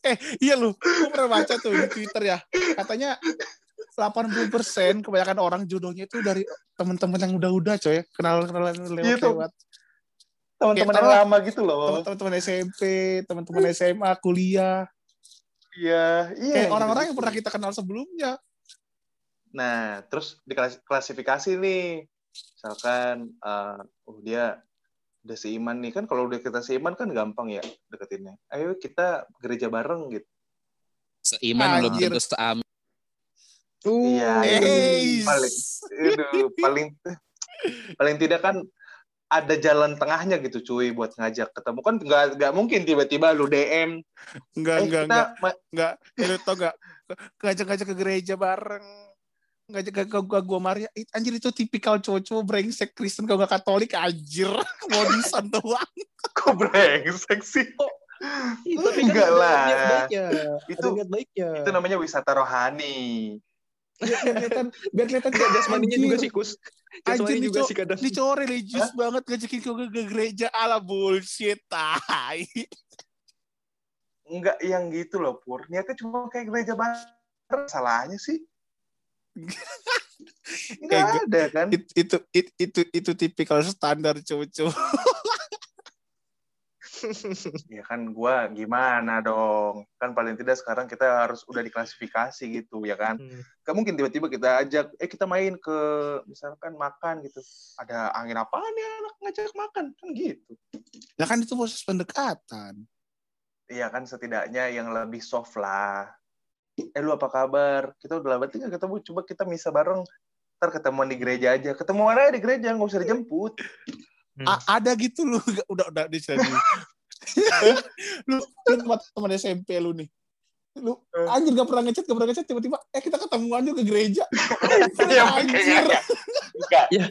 D: eh iya lu gue pernah baca tuh di twitter ya katanya 80% kebanyakan orang jodohnya itu dari teman-teman yang udah-udah coy kenal-kenalan
C: Iya
D: lewat-lewat
C: Teman-teman yang lama gitu loh.
D: teman-teman SMP teman-teman SMA kuliah
C: Iya, iya.
D: kayak
C: gitu,
D: orang-orang yang pernah kita kenal sebelumnya
C: Nah, terus diklasifikasi nih. Misalkan, eh, oh dia udah seiman nih. Kan kalau udah kita seiman kan gampang ya deketinnya. Ayo kita gereja bareng gitu.
B: Seiman belum tentu seamin.
C: Iya, paling, aduh, paling, paling tidak kan ada jalan tengahnya gitu cuy buat ngajak ketemu kan nggak nggak mungkin tiba-tiba lu DM
D: enggak
C: eh
D: enggak
C: kita
D: enggak
C: ma-
D: enggak ya, lu tau enggak ngajak-ngajak ke gereja bareng ngajak ke ke gua gua Maria It- anjir itu tipikal cowok-cowok brengsek Kristen kalau nggak Katolik anjir *laughs* modisan doang
C: kok brengsek sih
A: Ih, tapi kan
C: Enggak lah.
A: baiknya.
C: Itu-
A: baiknya.
C: itu namanya wisata rohani
D: biar biar kelihatan biar kelihatan
A: Enggak, jasmaninya juga sih, Kus.
D: Anjir,
A: Jasmani
D: nih,
A: juga sih kadang.
D: Ini cowok religius banget ngajakin ke, ke gereja ala bullshit tai.
C: enggak yang gitu loh pur niatnya cuma kayak gereja bareng salahnya sih *laughs*
D: Ge-
C: ada kan?
D: It- itu it- itu itu tipikal standar cowok-cowok. *laughs*
C: ya kan gua gimana dong? Kan paling tidak sekarang kita harus udah diklasifikasi gitu ya kan?
A: Hmm.
C: Gak mungkin tiba-tiba kita ajak eh kita main ke misalkan makan gitu. Ada angin apaan ya? Anak ngajak makan kan gitu.
D: Ya kan itu proses pendekatan.
C: Iya kan setidaknya yang lebih soft lah eh lu apa kabar kita udah lama nggak ketemu coba kita misa bareng ntar ketemuan di gereja aja ketemuan aja di gereja nggak usah dijemput
A: Hmm.
D: A- ada gitu lu *laughs* udah udah di sini. *laughs* lu lu teman teman SMP lu nih. Lu
C: Eh.
D: anjir gak pernah ngechat, gak pernah ngechat tiba-tiba eh kita ketemuan yuk ke gereja. *laughs*
C: Iya,
D: anjir.
C: Enggak.
A: Ya.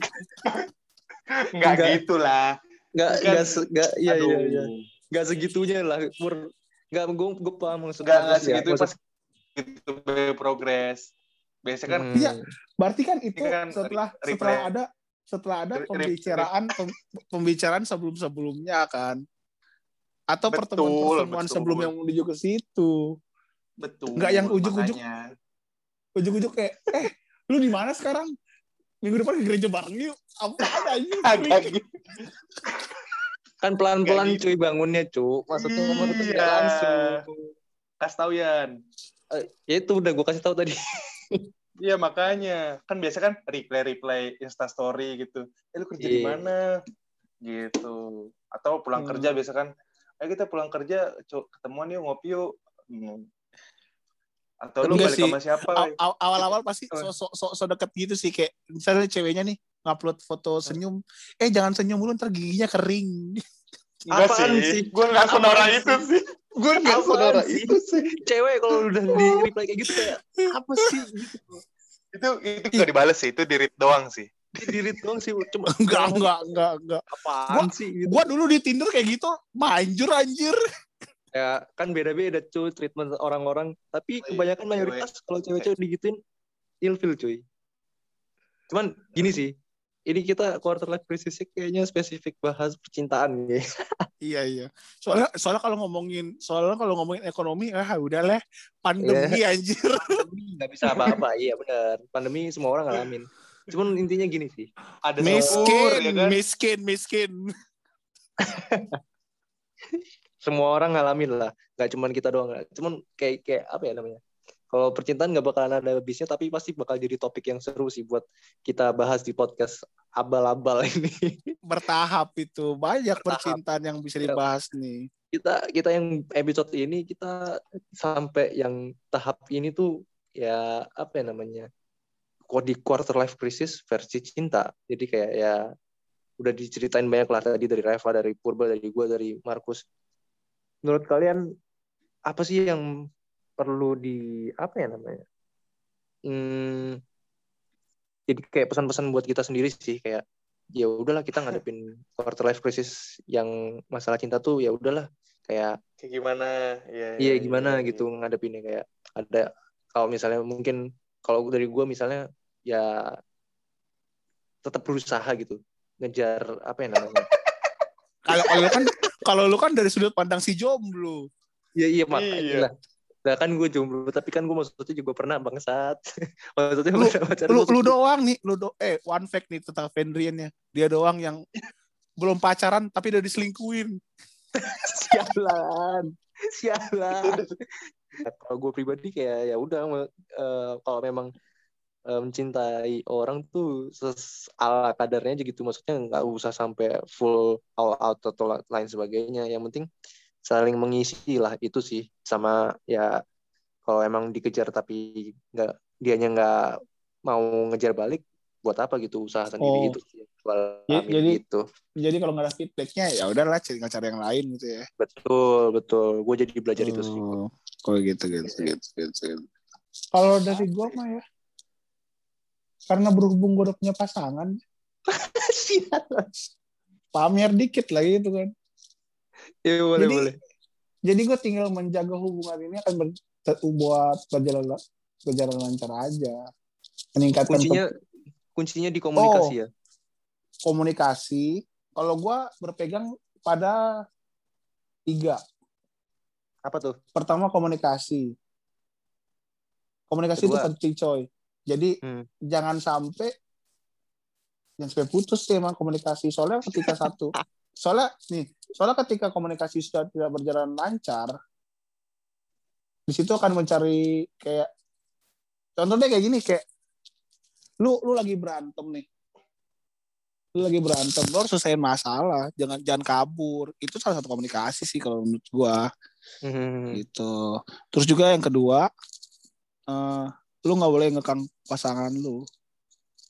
C: Enggak
A: Enggak.
C: gitu lah.
A: Nggak,
C: Kan-
A: nggak, se- nggak, iya,
C: Aduh.
A: iya, iya. Nggak segitunya lah. Pur. Nggak, gue, gue paham maksudnya.
C: Enggak enggak
A: Maksud-
C: segitu
A: maksud-
C: pas gitu be- progres. Biasanya kan
A: Hmm.
D: Iya. Berarti kan itu
C: kan
D: setelah
C: re-
D: setelah ada setelah ada
C: Re- re-
D: pembicaraan pem- pembicaraan sebelum-sebelumnya kan. Atau
C: Betul,
D: pertemuan-pertemuan
C: betul.
D: sebelum yang menuju ke situ.
C: betul.
D: Nggak yang ujuk-ujuk.
C: makanya.
D: Ujuk-ujuk kayak eh lu di mana sekarang? Minggu depan ke gereja bareng yuk. Apa
C: gitu. *laughs*
A: kan pelan-pelan
C: gitu.
A: cuy bangunnya cu. Maksudnya
C: Iya.
A: langsung.
C: Kasih tau Yan.
A: Eh, ya itu udah gue kasih tahu tadi. *laughs*
C: Iya makanya kan biasa kan replay replay Insta Story gitu. Eh lu kerja di
A: Iya.
C: mana? Gitu. Atau pulang
A: Hmm.
C: kerja biasa kan. Ayo kita pulang kerja, ketemuan yuk ngopi yuk. Hmm. Atau lu balik
D: sih.
C: sama siapa?
D: Aw- aw- awal-awal pasti
C: Oh.
D: so, so, so, so deket gitu sih kayak misalnya ceweknya nih ngupload foto senyum eh jangan senyum dulu ntar giginya kering
C: Enggak
A: Apaan sih?
C: Gue nggak sonora itu sih.
A: Gue nggak
C: sih?
A: itu sih. Cewek kalau udah di reply kayak gitu kayak apa sih? Gitu.
C: Itu itu nggak dibales sih, itu di read doang sih.
A: Di read doang sih. Cuma *laughs*
D: enggak enggak enggak enggak
A: apaan sih? Gitu.
D: gua dulu di Tinder kayak gitu manjur anjir
A: ya kan beda-beda cuy treatment orang-orang tapi
C: Iya,
A: kebanyakan mayoritas kalau cewek-cewek digituin ilfil cuy cuman gini sih ini kita quarter life crisis kayaknya spesifik bahas percintaan ya *laughs*
D: iya iya. Soalnya soalnya kalau ngomongin soalnya kalau ngomongin ekonomi ah udah lah. Pandemi anjir. *laughs*
A: Pandemi nggak bisa apa-apa. Iya benar pandemi semua orang ngalamin. Cuman intinya gini sih.
C: Ada
D: miskin
C: sahur, ya kan?
D: miskin miskin. *laughs*
A: Semua orang ngalamin lah. Nggak cuman kita doang cuman kayak kayak apa ya namanya kalau percintaan nggak bakalan ada habisnya tapi pasti bakal jadi topik yang seru sih buat kita bahas di podcast abal-abal *laughs* ini.
D: Bertahap itu. Banyak
A: Bertahap.
D: percintaan yang bisa
A: Iya.
D: dibahas nih.
A: Kita kita yang episode ini kita sampai yang tahap ini tuh ya apa ya namanya di quarter life crisis versi cinta. Jadi kayak ya udah diceritain banyak lah tadi dari Reva dari Purba dari gue dari Markus. Menurut kalian apa sih yang perlu di apa ya namanya? Hmm, jadi kayak pesan-pesan buat kita sendiri sih kayak ya udahlah kita ngadepin *laughs* quarter life crisis yang masalah cinta tuh ya udahlah kayak
C: Kayak gimana? Iya,
A: iya gimana gitu ngadepinnya kayak ada kalau misalnya mungkin kalau dari gue misalnya ya tetap berusaha gitu ngejar apa ya namanya? *laughs*
D: Kalau kalau lu kan kalau lu kan dari sudut pandang si jomblo.
A: Iya iya makanya
C: Iya.
A: Nah, kan gue jomblo tapi kan gue maksudnya juga pernah bangsat. *laughs* Maksudnya
D: Lu-
A: pernah pacaran
D: lu lu doang nih lu do eh one fact nih tentang Fendrian ya. Dia doang yang belum pacaran tapi udah diselingkuin *laughs*
A: sialan sialan. Nah, kalau gue pribadi kayak ya udah eh, kalau memang eh, mencintai orang tuh ala kadarnya aja gitu. Maksudnya nggak usah sampai full all out atau la- lain sebagainya. Yang penting saling mengisi lah itu sih. Sama ya kalau emang dikejar tapi nggak dianya nggak mau ngejar balik buat apa gitu usaha sendiri
D: Oh.
A: gitu sih Gua
D: Jadi- jadi-
A: gitu.
D: jadi kalau nggak ada feedbacknya ya udahlah cari cara yang lain gitu ya.
A: Betul betul. Gue jadi belajar itu sih.
D: Oh, kalau gitu gitu gitu gitu, gitu. kalau dari gua mah ya karena berhubung gue udah punya pasangan. *laughs*
A: Sialan.
D: pamer dikit lah gitu kan
A: Iya boleh
D: Jadi,
A: boleh.
D: jadi gue tinggal menjaga hubungan ini akan ber, buat berjalan berjalan lancar aja meningkatkan
A: Kuncinya kuncinya di komunikasi ya.
D: ke- komunikasi kalau gue berpegang pada tiga
A: Apa tuh?
D: pertama komunikasi komunikasi itu
A: Kedua.
D: penting coy jadi
A: Hmm.
D: jangan sampai jangan sampai putus sih emang komunikasi soalnya ketika satu *laughs* soalnya nih soalnya ketika komunikasi sudah tidak berjalan lancar di situ akan mencari kayak contohnya kayak gini kayak lu lu lagi berantem nih lu lagi berantem lu harus selesaiin masalah jangan jangan kabur itu salah satu komunikasi sih kalau menurut gua
A: Hmm.
D: gitu terus juga yang kedua eh lu nggak boleh ngekang pasangan lu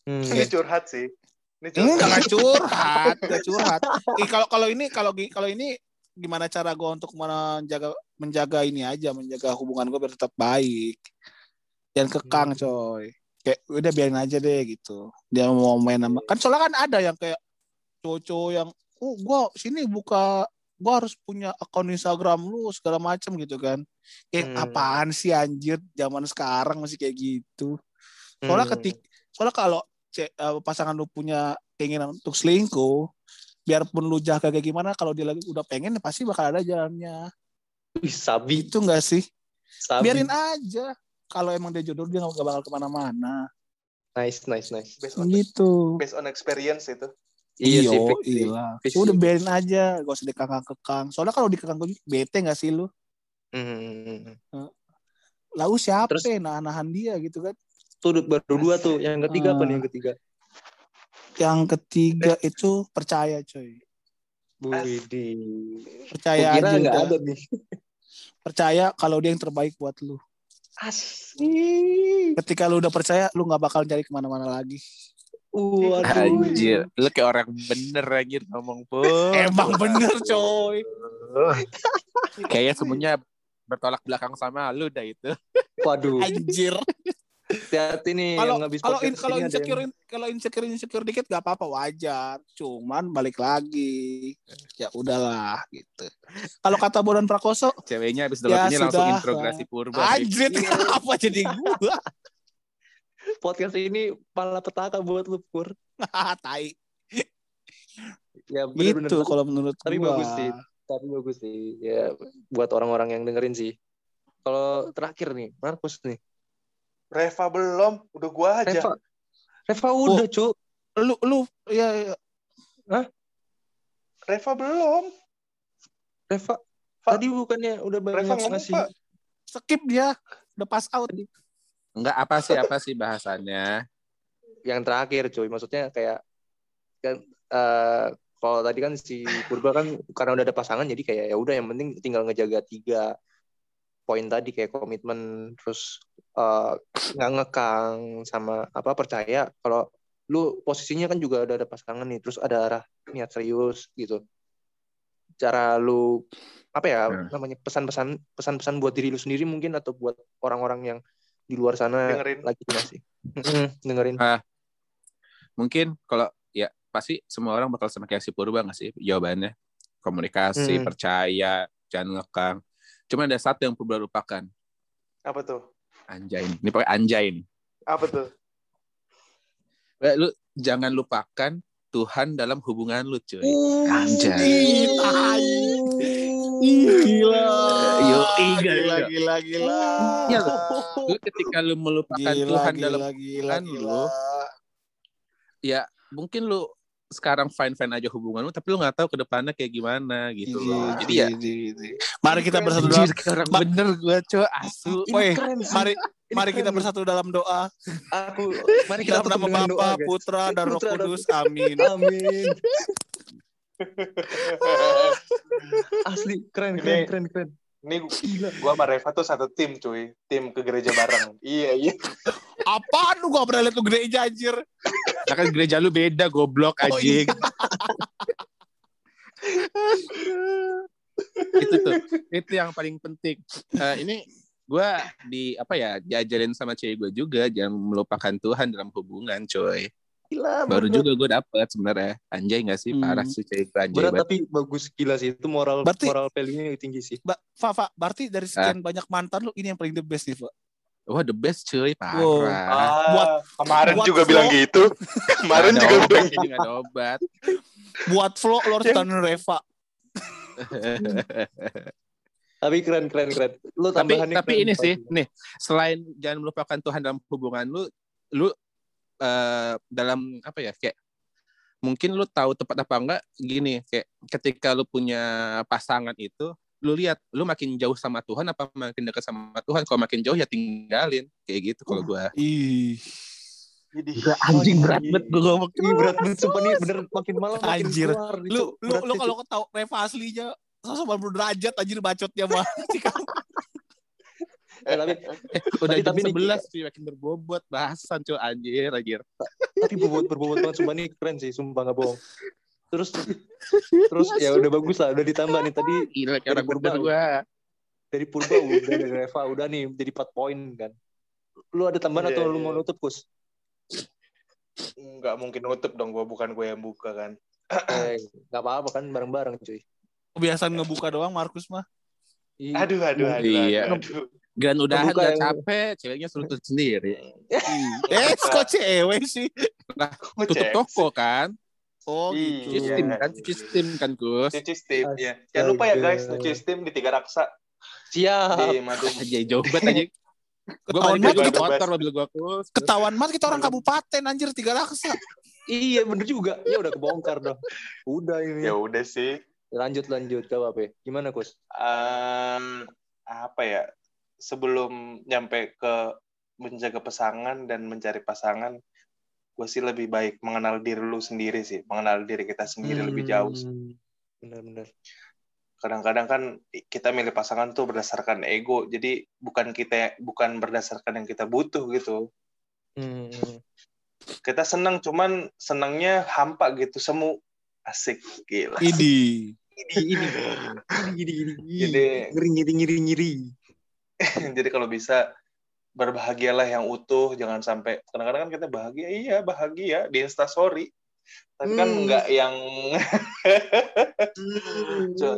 A: Hmm.
C: Ini curhat sih. Ini curhat.
D: Curhat, nggak *laughs* curhat. Ih, kalau kalau ini kalau kalau ini gimana cara gue untuk menjaga menjaga ini aja, menjaga hubungan gue biar tetap baik. Jangan kekang,
A: Hmm.
D: coy. Kayak udah biarin aja deh gitu. Dia mau main sama kan soalnya kan ada yang kayak cowok-cowok yang oh gua sini buka gua harus punya akun Instagram lu segala macam gitu kan. Kayak
A: Hmm.
D: apaan sih anjir zaman sekarang masih kayak gitu. Soalnya
A: Hmm.
D: ketik soalnya kalau eh, pasangan lu punya keinginan untuk selingkuh, biarpun lu jaga kayak gimana, kalau dia lagi udah pengen ya pasti bakal ada jalannya.
A: Wih, sabi,
D: Itu enggak sih?
A: sabi.
D: Biarin aja. Kalau emang dia jodoh dia nggak bakal ke mana-mana.
A: Nice, nice, nice.
C: Based on,
D: Gitu.
C: based on experience itu.
A: Iya sih, fix sih.
D: iya.
A: Fix
D: Udah biarin aja, gak usah dikekang-kekang. Soalnya kalau dikekang bete gak sih lu?
A: Hmm.
D: Lalu siapa
A: Terus-
D: nahan-nahan dia gitu kan?
A: Tuh baru dua tuh. Yang ketiga apa nih
D: Ah.
A: yang ketiga?
D: Yang ketiga itu percaya coy.
A: Widih.
D: Percaya
A: Kira
D: aja
A: nggak ada nih. *laughs*
D: Percaya kalau dia yang terbaik buat lu.
A: Asik.
D: Ketika lu udah percaya, lu nggak bakal cari ke mana-mana lagi.
A: Waduh.
B: Anjir, lu kayak orang bener anjir ngomong pun. *laughs*
D: Emang bener coy.
B: Kayaknya semuanya bertolak belakang sama lu dah itu.
A: Waduh.
D: Anjir.
A: Hati-hati nih
D: Kalau kalau in, kalau insecure
A: yang-
D: kalau insecure insecure dikit gak apa-apa wajar. Cuman balik lagi. Ya udahlah gitu. Kalau kata Bonan Prakoso,
B: Ceweknya habis
D: Ya,
B: debat ini langsung
D: sudah.
B: introgasi purba.
D: anjir *laughs* apa jadi gua?
A: podcast ini pala petaka buat lu Pur. *laughs*
D: tai.
A: Ya bener-bener.
D: Gitu
A: Tapi-
D: kalau menurut
A: tapi
D: gua.
A: bagus sih. Tapi bagus sih. Ya buat orang-orang yang dengerin sih. Kalau terakhir nih, Markus nih.
C: Reva belum, udah gua aja.
A: Reva. Reva udah, Cuk.
D: Lu lu ya, ya
C: Reva belum.
A: Reva
C: Fa-
A: tadi bukannya udah
C: Reva
A: banyak
C: ngomong,
A: ngasih
C: Pak.
D: skip dia. Udah pass out.
B: Enggak apa sih apa sih bahasannya?
A: yang terakhir cuy maksudnya kayak kan eh, kalau tadi kan si Purba kan karena udah ada pasangan jadi kayak ya udah yang penting tinggal ngejaga tiga poin tadi kayak komitmen terus eh, nggak ngekang sama apa percaya kalau lu posisinya kan juga udah ada pasangan nih terus ada arah niat serius gitu cara lu apa ya
B: Hmm.
A: namanya pesan-pesan pesan-pesan buat diri lu sendiri mungkin atau buat orang-orang yang di luar sana
C: Dengerin.
A: lagi masih dengerin
B: Mungkin kalau ya pasti semua orang bakal sama kayak si Purba nggak sih jawabannya? Komunikasi,
A: Hmm.
B: percaya, jangan ngekang. Cuma ada satu yang Purba lupakan.
C: Apa tuh?
B: Anjay. Ini pakai anjay nih.
C: Apa tuh?
B: Eh, Lu jangan lupakan Tuhan dalam hubungan lu, cuy. Anjay.
D: Gila.
B: Yo,
D: gila,
B: gila.
D: gila, gila.
B: Iya, Lu ketika lu melupakan
D: Gila,
B: Tuhan
D: gila,
B: dalam
D: gila,
B: hubungan
D: gila.
B: lu, ya mungkin lu sekarang fine fine aja hubungan lu tapi lu nggak tahu ke depannya kayak gimana gitu loh jadi ya
D: Idi, idi. Mari kita bersatu dalam Ma-
B: bener gue coy asu
A: sih.
D: mari
A: Ini
D: mari
A: keren
D: kita bersatu dalam doa.
A: Aku mari kita
D: Dalam nama Bapa. Putra, dan Roh Kudus. Amin.
A: Amin. *laughs* Asli keren keren keren keren.
C: Ini gua sama Reva tuh satu tim, cuy. Tim ke gereja bareng. iya, iya.
D: Apaan lu gak pernah lihat lu gereja anjir?
B: nah kan gereja lu beda goblok
D: Oh,
B: anjing itu tuh itu yang paling penting Eh, ini gue di apa ya diajarin sama cewek gue juga jangan melupakan Tuhan dalam hubungan coy
A: Gila.
B: baru
A: berat.
B: juga gue dapet sebenarnya anjay gak sih
D: Hmm.
B: parah sih cewek anjay
A: Berat tapi bagus gila sih itu moral
D: Berarti-
A: moral value-nya tinggi sih.
D: Mbak, Fafa, berarti dari sekian banyak mantan lu ini yang paling the best nih, Pak.
B: wah the best cuy
D: Wow.
B: parah
C: Ah,
D: Buat-
C: kemarin
D: buat
C: juga
D: flow.
C: bilang gitu. *laughs* kemarin juga
B: ada
C: bilang
B: obat,
C: gitu.
B: nggak ada obat *laughs*
D: Buat flow lo harus tangan Reva. *laughs*
A: Tapi keren keren keren. Lu
B: tapi tapi
A: keren,
B: ini sih nih selain jangan melupakan Tuhan dalam hubungan lu lu eh, dalam apa ya kayak mungkin lu tahu tepat apa enggak gini kayak ketika lu punya pasangan itu lu lihat lu makin jauh sama Tuhan apa makin dekat sama Tuhan kalau makin jauh ya tinggalin kayak gitu kalau gua
D: Ih.
C: Jadi
B: Gua anjing berat banget gua ngomong
A: Ini berat banget sumpah nih bener makin malam makin
D: Anjir.
A: keluar. nih,
D: Lu lu
A: Berat
D: lu kalau ketahu Reva aslinya 180 derajat anjir bacotnya mah.
A: Eh, tapi *laughs*
B: eh, udah
A: Tapi-
B: jam
A: tapi nih,
B: 11 cuy makin berbobot bahasan cuy anjir anjir
A: tapi bobot berbobot banget sumpah nih keren sih sumpah nggak bohong terus terus ya udah bagus lah udah ditambah nih tadi
B: gila orang
A: purba
B: gua
A: dari Purba udah dari Reva udah nih jadi 4 poin kan lu ada tambahan
C: Iya,
A: atau lu
C: iya.
A: mau nutup kus
C: nggak mungkin nutup dong gue bukan gue yang buka kan.
A: eh nggak apa-apa kan bareng-bareng cuy
D: Kebiasaan ngebuka doang Markus mah.
A: Iya.
C: Aduh aduh aduh.
B: Iya.
C: aduh, aduh.
B: Gan udahan udah
A: yang-
B: capek ceweknya suruh tutup sendiri *laughs*
D: eh, kok cewek sih?
B: tutup
C: Ngecek.
B: toko kan
D: Oh,
C: Iya.
B: cuci
D: gitu.
B: steam kan cuci steam kan Gus
C: Cuci steam ya. Jangan lupa ya guys, cuci steam di Tiga Raksa
A: siap
C: di Madu.
B: aja jauh banget aja gue
D: banget
B: dari
C: kita-
B: motor mobil gue Gus
D: Ketahuan banget kita orang kabupaten anjir tiga raksa.
A: iya bener juga ya udah kebongkar dong udah ini
C: Ya udah sih.
A: lanjut lanjut gak apa gimana kus
C: Em, apa ya? Sebelum nyampe ke menjaga pasangan dan mencari pasangan, gue sih lebih baik mengenal diri lu sendiri sih, mengenal diri kita sendiri lebih jauh. sih.
A: Hmm, bener-bener
C: Kadang-kadang kan kita milih pasangan tuh berdasarkan ego, jadi bukan kita bukan berdasarkan yang kita butuh gitu.
A: Hmm, hmm.
C: Kita senang, cuman senangnya hampa gitu, semu asik gila.
D: Idi.
A: ini ini ini ini ini
C: Jadi-
A: ngiri ngiri ngiri ngiri *laughs*
C: jadi kalau bisa berbahagialah yang utuh jangan sampai kadang-kadang kan kita bahagia iya bahagia di instastory tapi kan
A: Hmm.
C: nggak yang *laughs* cuma,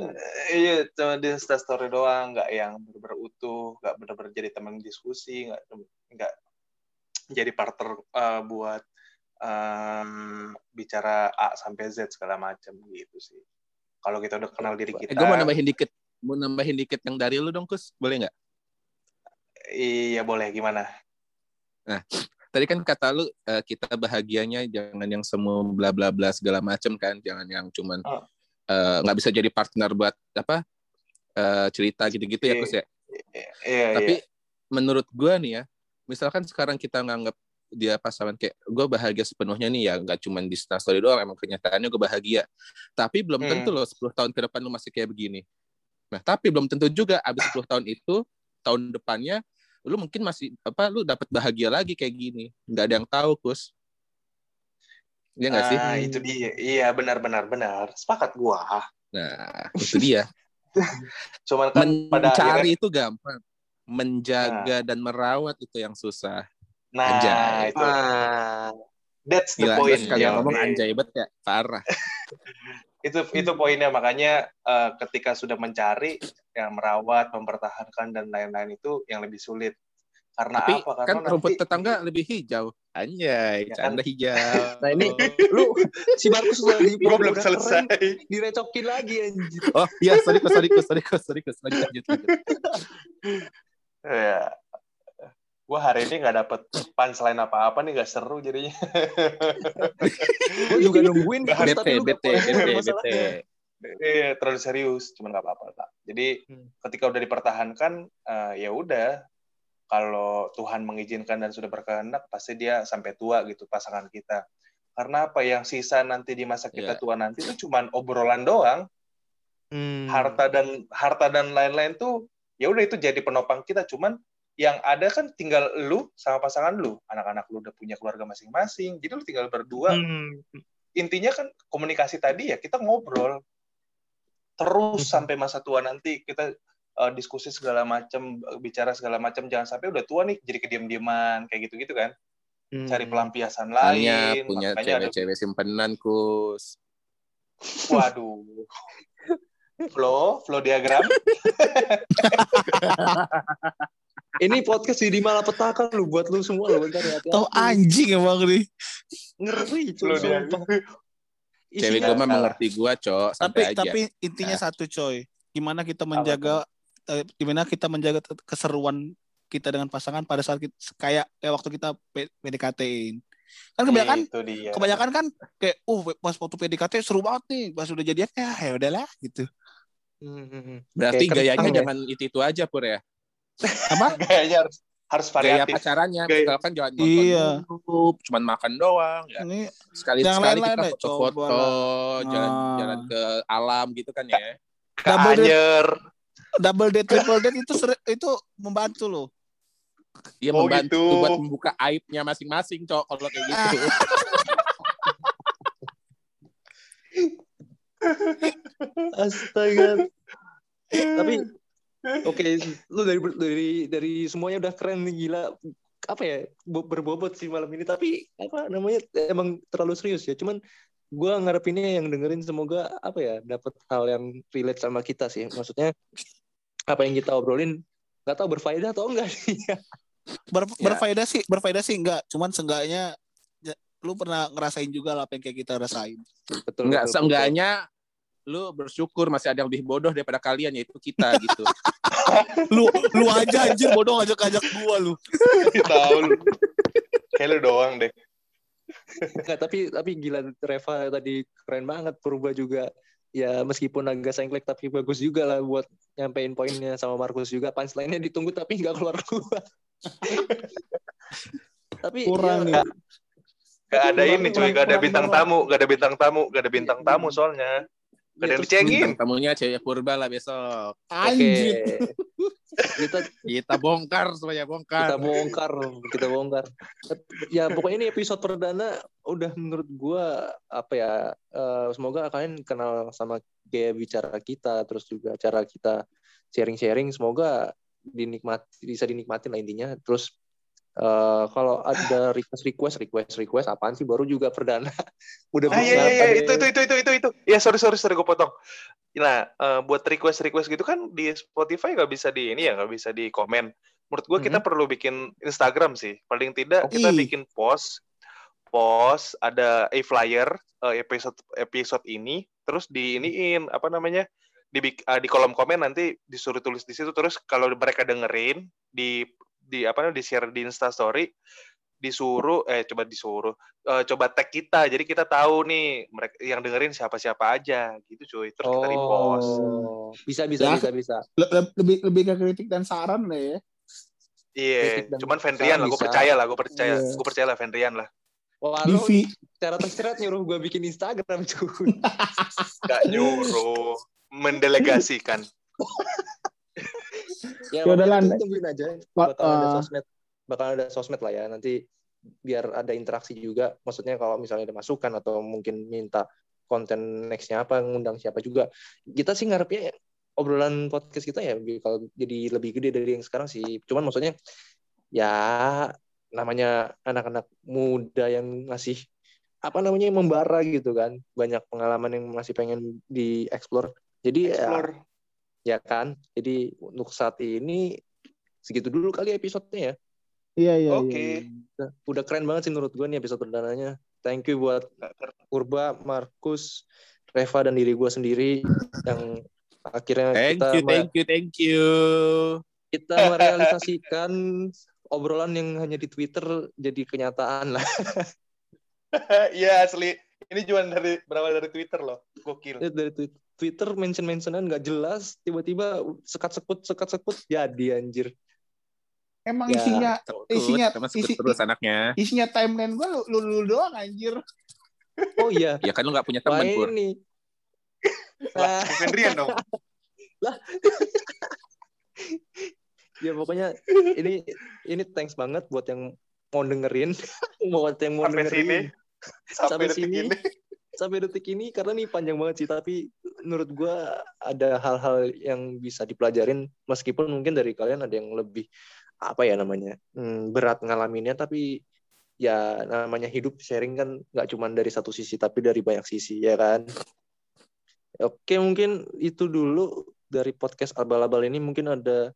C: iya cuma di instastory doang nggak yang bener-bener utuh nggak bener-bener jadi teman diskusi nggak nggak jadi partner uh, buat um, bicara A sampai Z segala macam gitu sih. Kalau kita udah kenal diri kita
B: eh, gue mau nambahin dikit mau nambahin dikit yang dari lu dong Kus. Boleh nggak
C: iya boleh gimana
B: tadi kan kata lu eh, kita bahagianya jangan yang semua bla bla bla segala macem kan jangan yang cuman
C: Oh.
B: eh, nggak bisa jadi partner buat apa eh, cerita gitu-gitu ya
C: Iya.
B: Kus ya
C: iya
B: tapi
C: iya
B: menurut gua nih ya misalkan sekarang kita nganggap dia pasangan kayak gue bahagia sepenuhnya nih ya nggak cuma di story doang emang kenyataannya gue bahagia tapi belum
C: Hmm.
B: tentu loh 10 tahun ke depan lu masih kayak begini nah tapi belum tentu juga abis 10 tahun itu tahun depannya lu mungkin masih apa lu dapat bahagia lagi kayak gini nggak ada yang tahu kus Iya nggak sih
C: Ah, itu dia. Iya, benar benar benar. Sepakat gua.
B: nah itu dia *laughs*
C: Cuman kan pada akhirnya
B: mencari itu gampang menjaga dan merawat itu yang susah
C: nah
B: Anjay.
C: itu. That's the
B: Gila,
C: point. Ya,
B: ngomong anjay banget ya parah *laughs*
C: Itu itu poinnya makanya eh, ketika sudah mencari yang merawat, mempertahankan dan lain-lain itu yang lebih sulit. Karena
B: Tapi
C: apa? Karena
B: kan
C: nanti-
B: rumput tetangga lebih hijau. Anjay,
C: Ya kan?
B: canda hijau. *laughs*
A: Nah, ini lu si Markus udah di
C: gua belum selesai.
A: keren, direcokin lagi anjir.
B: Oh iya, sorry kus, sorry kus, sorry kus, sorry kus. Lanjut, lanjut, lanjut. *laughs*
C: Ya. Gua hari ini nggak dapet punchline apa-apa nih, nggak seru jadinya.
A: Gue juga nungguin Kus,
B: Bete, bete, bete, bete.
C: Iya, terlalu serius, cuman nggak apa-apa lah. Jadi
A: Hmm.
C: ketika udah dipertahankan, eh, ya udah. Kalau Tuhan mengizinkan dan sudah berkehendak, pasti dia sampai tua gitu pasangan kita. Karena apa yang sisa nanti di masa kita
B: Iya.
C: tua nanti itu cuman obrolan doang,
A: Hmm.
C: harta dan harta dan lain-lain tuh ya udah itu jadi penopang kita. Cuman yang ada kan tinggal lu sama pasangan lu, anak-anak lu udah punya keluarga masing-masing, jadi lu tinggal berdua
A: Hmm.
C: intinya kan komunikasi tadi ya kita ngobrol terus
A: Mhm.
C: sampai masa tua nanti kita uh, diskusi segala macam bicara segala macam jangan sampai udah tua nih jadi kediam-diaman kayak gitu-gitu kan
A: Hmm.
C: cari pelampiasan
B: Hanya
C: lain
B: punya
C: makanya ada
B: cewek-cewek simpenan, kus.
C: waduh flow flow diagram *laughs*
A: Ini podcast jadi malapetaka lu buat lu semua lu bentar ya.
D: Tahu anjing emang nih.
A: Ngeri cuy.
B: Cewek
A: Isinya-
B: gue mah mengerti gue, cok.
D: Tapi
B: aja.
D: tapi intinya
B: Ah.
D: satu coy. Gimana kita menjaga eh, gimana kita menjaga keseruan kita dengan pasangan pada saat kita, kayak kayak waktu kita P- PDKT-in. Kan kebanyakan
C: Itu dia.
D: kebanyakan kan kayak uh pas waktu PDKT seru banget nih pas udah jadian ya ya udahlah gitu
A: Hmm, hmm, hmm.
B: Berarti
A: Kayak
B: gayanya
A: ya.
B: jangan itu itu aja pur ya.
D: Apa *laughs*
C: Gayanya harus harus
B: Gaya
C: variatif.
B: pacarannya,
C: Gaya-
B: misalkan jangan nonton
D: Iya.
B: YouTube, cuman makan doang. Ya.
D: ini
B: Sekali sekali kita foto-foto,
D: coba
B: jalan
D: Ah.
B: jalan ke alam gitu kan ya.
D: double date
C: Anyer.
D: double date triple date itu seri- itu membantu loh
B: Dia
C: Oh,
B: membantu
C: gitu.
B: buat membuka aibnya masing-masing, cok. Kalau kayak gitu. *laughs*
A: Astaga. Tapi oke, lu dari dari dari semuanya udah keren nih gila. Apa ya? bo- Berbobot sih malam ini, tapi apa namanya emang terlalu serius ya. Cuman gua ngarepinnya yang dengerin semoga apa ya dapat hal yang relate sama kita sih. Maksudnya apa yang kita obrolin nggak tahu berfaedah atau enggak sih. *laughs*
D: Ber-
B: Ya.
D: berfaedah sih berfaedah sih enggak cuman seenggaknya ya, lu pernah ngerasain juga lah apa yang kayak kita rasain
A: betul.
B: Enggak,
A: betul,
B: seenggaknya lu bersyukur masih ada yang lebih bodoh daripada kalian yaitu kita *laughs* gitu.
D: lu lu aja anjir bodoh ngajak-ngajak gua lu
C: Tahu lu. Kayak lu doang deh.
A: Nggak, tapi tapi gila Reva tadi keren banget Purba juga ya meskipun agak sengklek tapi bagus juga lah buat nyampein poinnya sama Markus juga punchline-nya ditunggu tapi nggak keluar keluar *laughs* tapi
D: kurang
A: ya,
C: Gak ada ini cuy, gak ada bintang tamu, gak ada bintang tamu, gak ada bintang tamu soalnya. Yang
A: terus-
C: dicengin.
B: Tamunya cewek purba lah besok.
D: Anjir
A: kita
B: Kita bongkar semuanya
A: kita
B: bongkar.
A: bongkar kita bongkar ya pokoknya ini episode perdana udah menurut gua apa ya eh, semoga kalian kenal sama gaya bicara kita terus juga cara kita sharing-sharing semoga dinikmati bisa dinikmatin lah intinya terus eh, kalau ada request request request request apaan sih baru juga perdana *laughs* udah
C: Ah iya iya iya itu itu itu itu itu itu. Ya sorry sorry sorry gue potong. Nah eh, buat request request gitu kan di Spotify gak bisa di ini ya nggak bisa di komen. Menurut gue kita perlu bikin Instagram sih. Paling tidak kita
D: Ih.
C: bikin post post ada a flyer eh, episode episode ini terus di iniin apa namanya di di kolom komen nanti disuruh tulis di situ terus kalau mereka dengerin di di apa namanya di share di Insta Story disuruh eh coba disuruh eh, coba tag kita. Jadi kita tahu nih mereka yang dengerin siapa siapa aja gitu cuy. Terus kita repost.
A: Oh. Bisa bisa
D: Ya.
A: bisa bisa.
D: Le- le- lebih lebih ke kritik dan saran lah ya.
C: Iya cuman Fendrian lah gue percaya lah gue percaya
D: Iya.
C: gue percaya lah Fendrian lah.
A: Wah, lu
D: Divi.
A: secara tersirat nyuruh gue bikin Instagram cuy.
C: Gak nyuruh. Mendelegasikan *laughs*
A: ya,
D: Ya udah lah,
A: tungguin aja. Bakal ada
D: uh,
A: sosmed bakal ada sosmed lah ya. Nanti biar ada interaksi juga. Maksudnya kalau misalnya ada masukan atau mungkin minta konten nextnya apa ngundang siapa juga. Kita sih ngarepnya obrolan podcast kita ya kalau jadi lebih gede dari yang sekarang sih. Cuman maksudnya ya namanya anak-anak muda yang masih apa namanya membara gitu kan. Banyak pengalaman yang masih pengen dieksplor jadi ya
C: Explore.
A: ya kan? Jadi untuk saat ini segitu dulu kali episodenya ya?
D: Iya iya
C: Oke.
D: iya.
A: Udah- udah keren banget sih menurut gue nih episode perdananya. Thank you buat Purba Markus Reva dan diri gue sendiri yang akhirnya
B: Thank
A: kita
B: you, thank you, thank you.
A: kita merealisasikan *laughs* obrolan yang hanya di Twitter jadi kenyataan lah. *laughs*
C: Iya asli. Ini cuma dari berawal dari Twitter loh. Gokil.
A: Lihat dari twi- Twitter mention-mentionan nggak jelas tiba-tiba sekat-sekut sekat-sekut jadi anjir
D: emang
A: Ya.
D: isinya
B: Sekut,
D: Isinya- isi-
B: terus anaknya.
D: isinya timeline gua lu, lu, lu doang anjir
A: oh iya
B: Ya kan lu gak punya
A: Wah
B: teman, Pur.
A: ini
C: lah Fendrian dong *laughs*
A: ya pokoknya ini ini thanks banget buat yang mau dengerin buat yang mau
C: Sampai
A: dengerin
C: sini. sampai
A: Sampai
C: detik
A: sini.
C: ini
A: sampai detik ini karena nih panjang banget sih tapi menurut gua ada hal-hal yang bisa dipelajarin meskipun mungkin dari kalian ada yang lebih apa ya namanya hmm, berat ngalaminnya tapi ya namanya hidup sharing kan nggak cuma dari satu sisi tapi dari banyak sisi ya kan? Oke mungkin itu dulu dari podcast abal-abal ini. Mungkin ada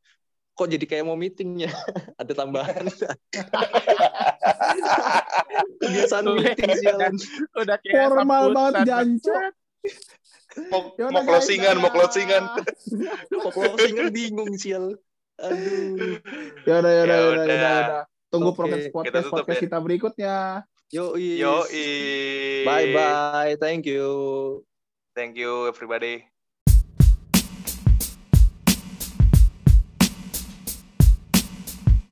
A: kok jadi kayak mau meetingnya? *laughs* Ada tambahan. *laughs* Kebiasaan meeting sialan
B: Udah kayak
D: formal banget jancok
C: mau, *laughs*
D: Yaudah,
C: mau closingan mau closingan.
A: Kok closingan bingung sial aduh.
D: Ya udah ya udah
C: Ya
D: ya udah
C: udah.
D: ya udah. tunggu
A: Oke,
D: podcast
C: kita
D: podcast
C: tutup
D: podcast
C: ya.
D: kita berikutnya.
A: Yo,
C: Yo,
A: Bye bye. Thank you.
C: Thank you everybody.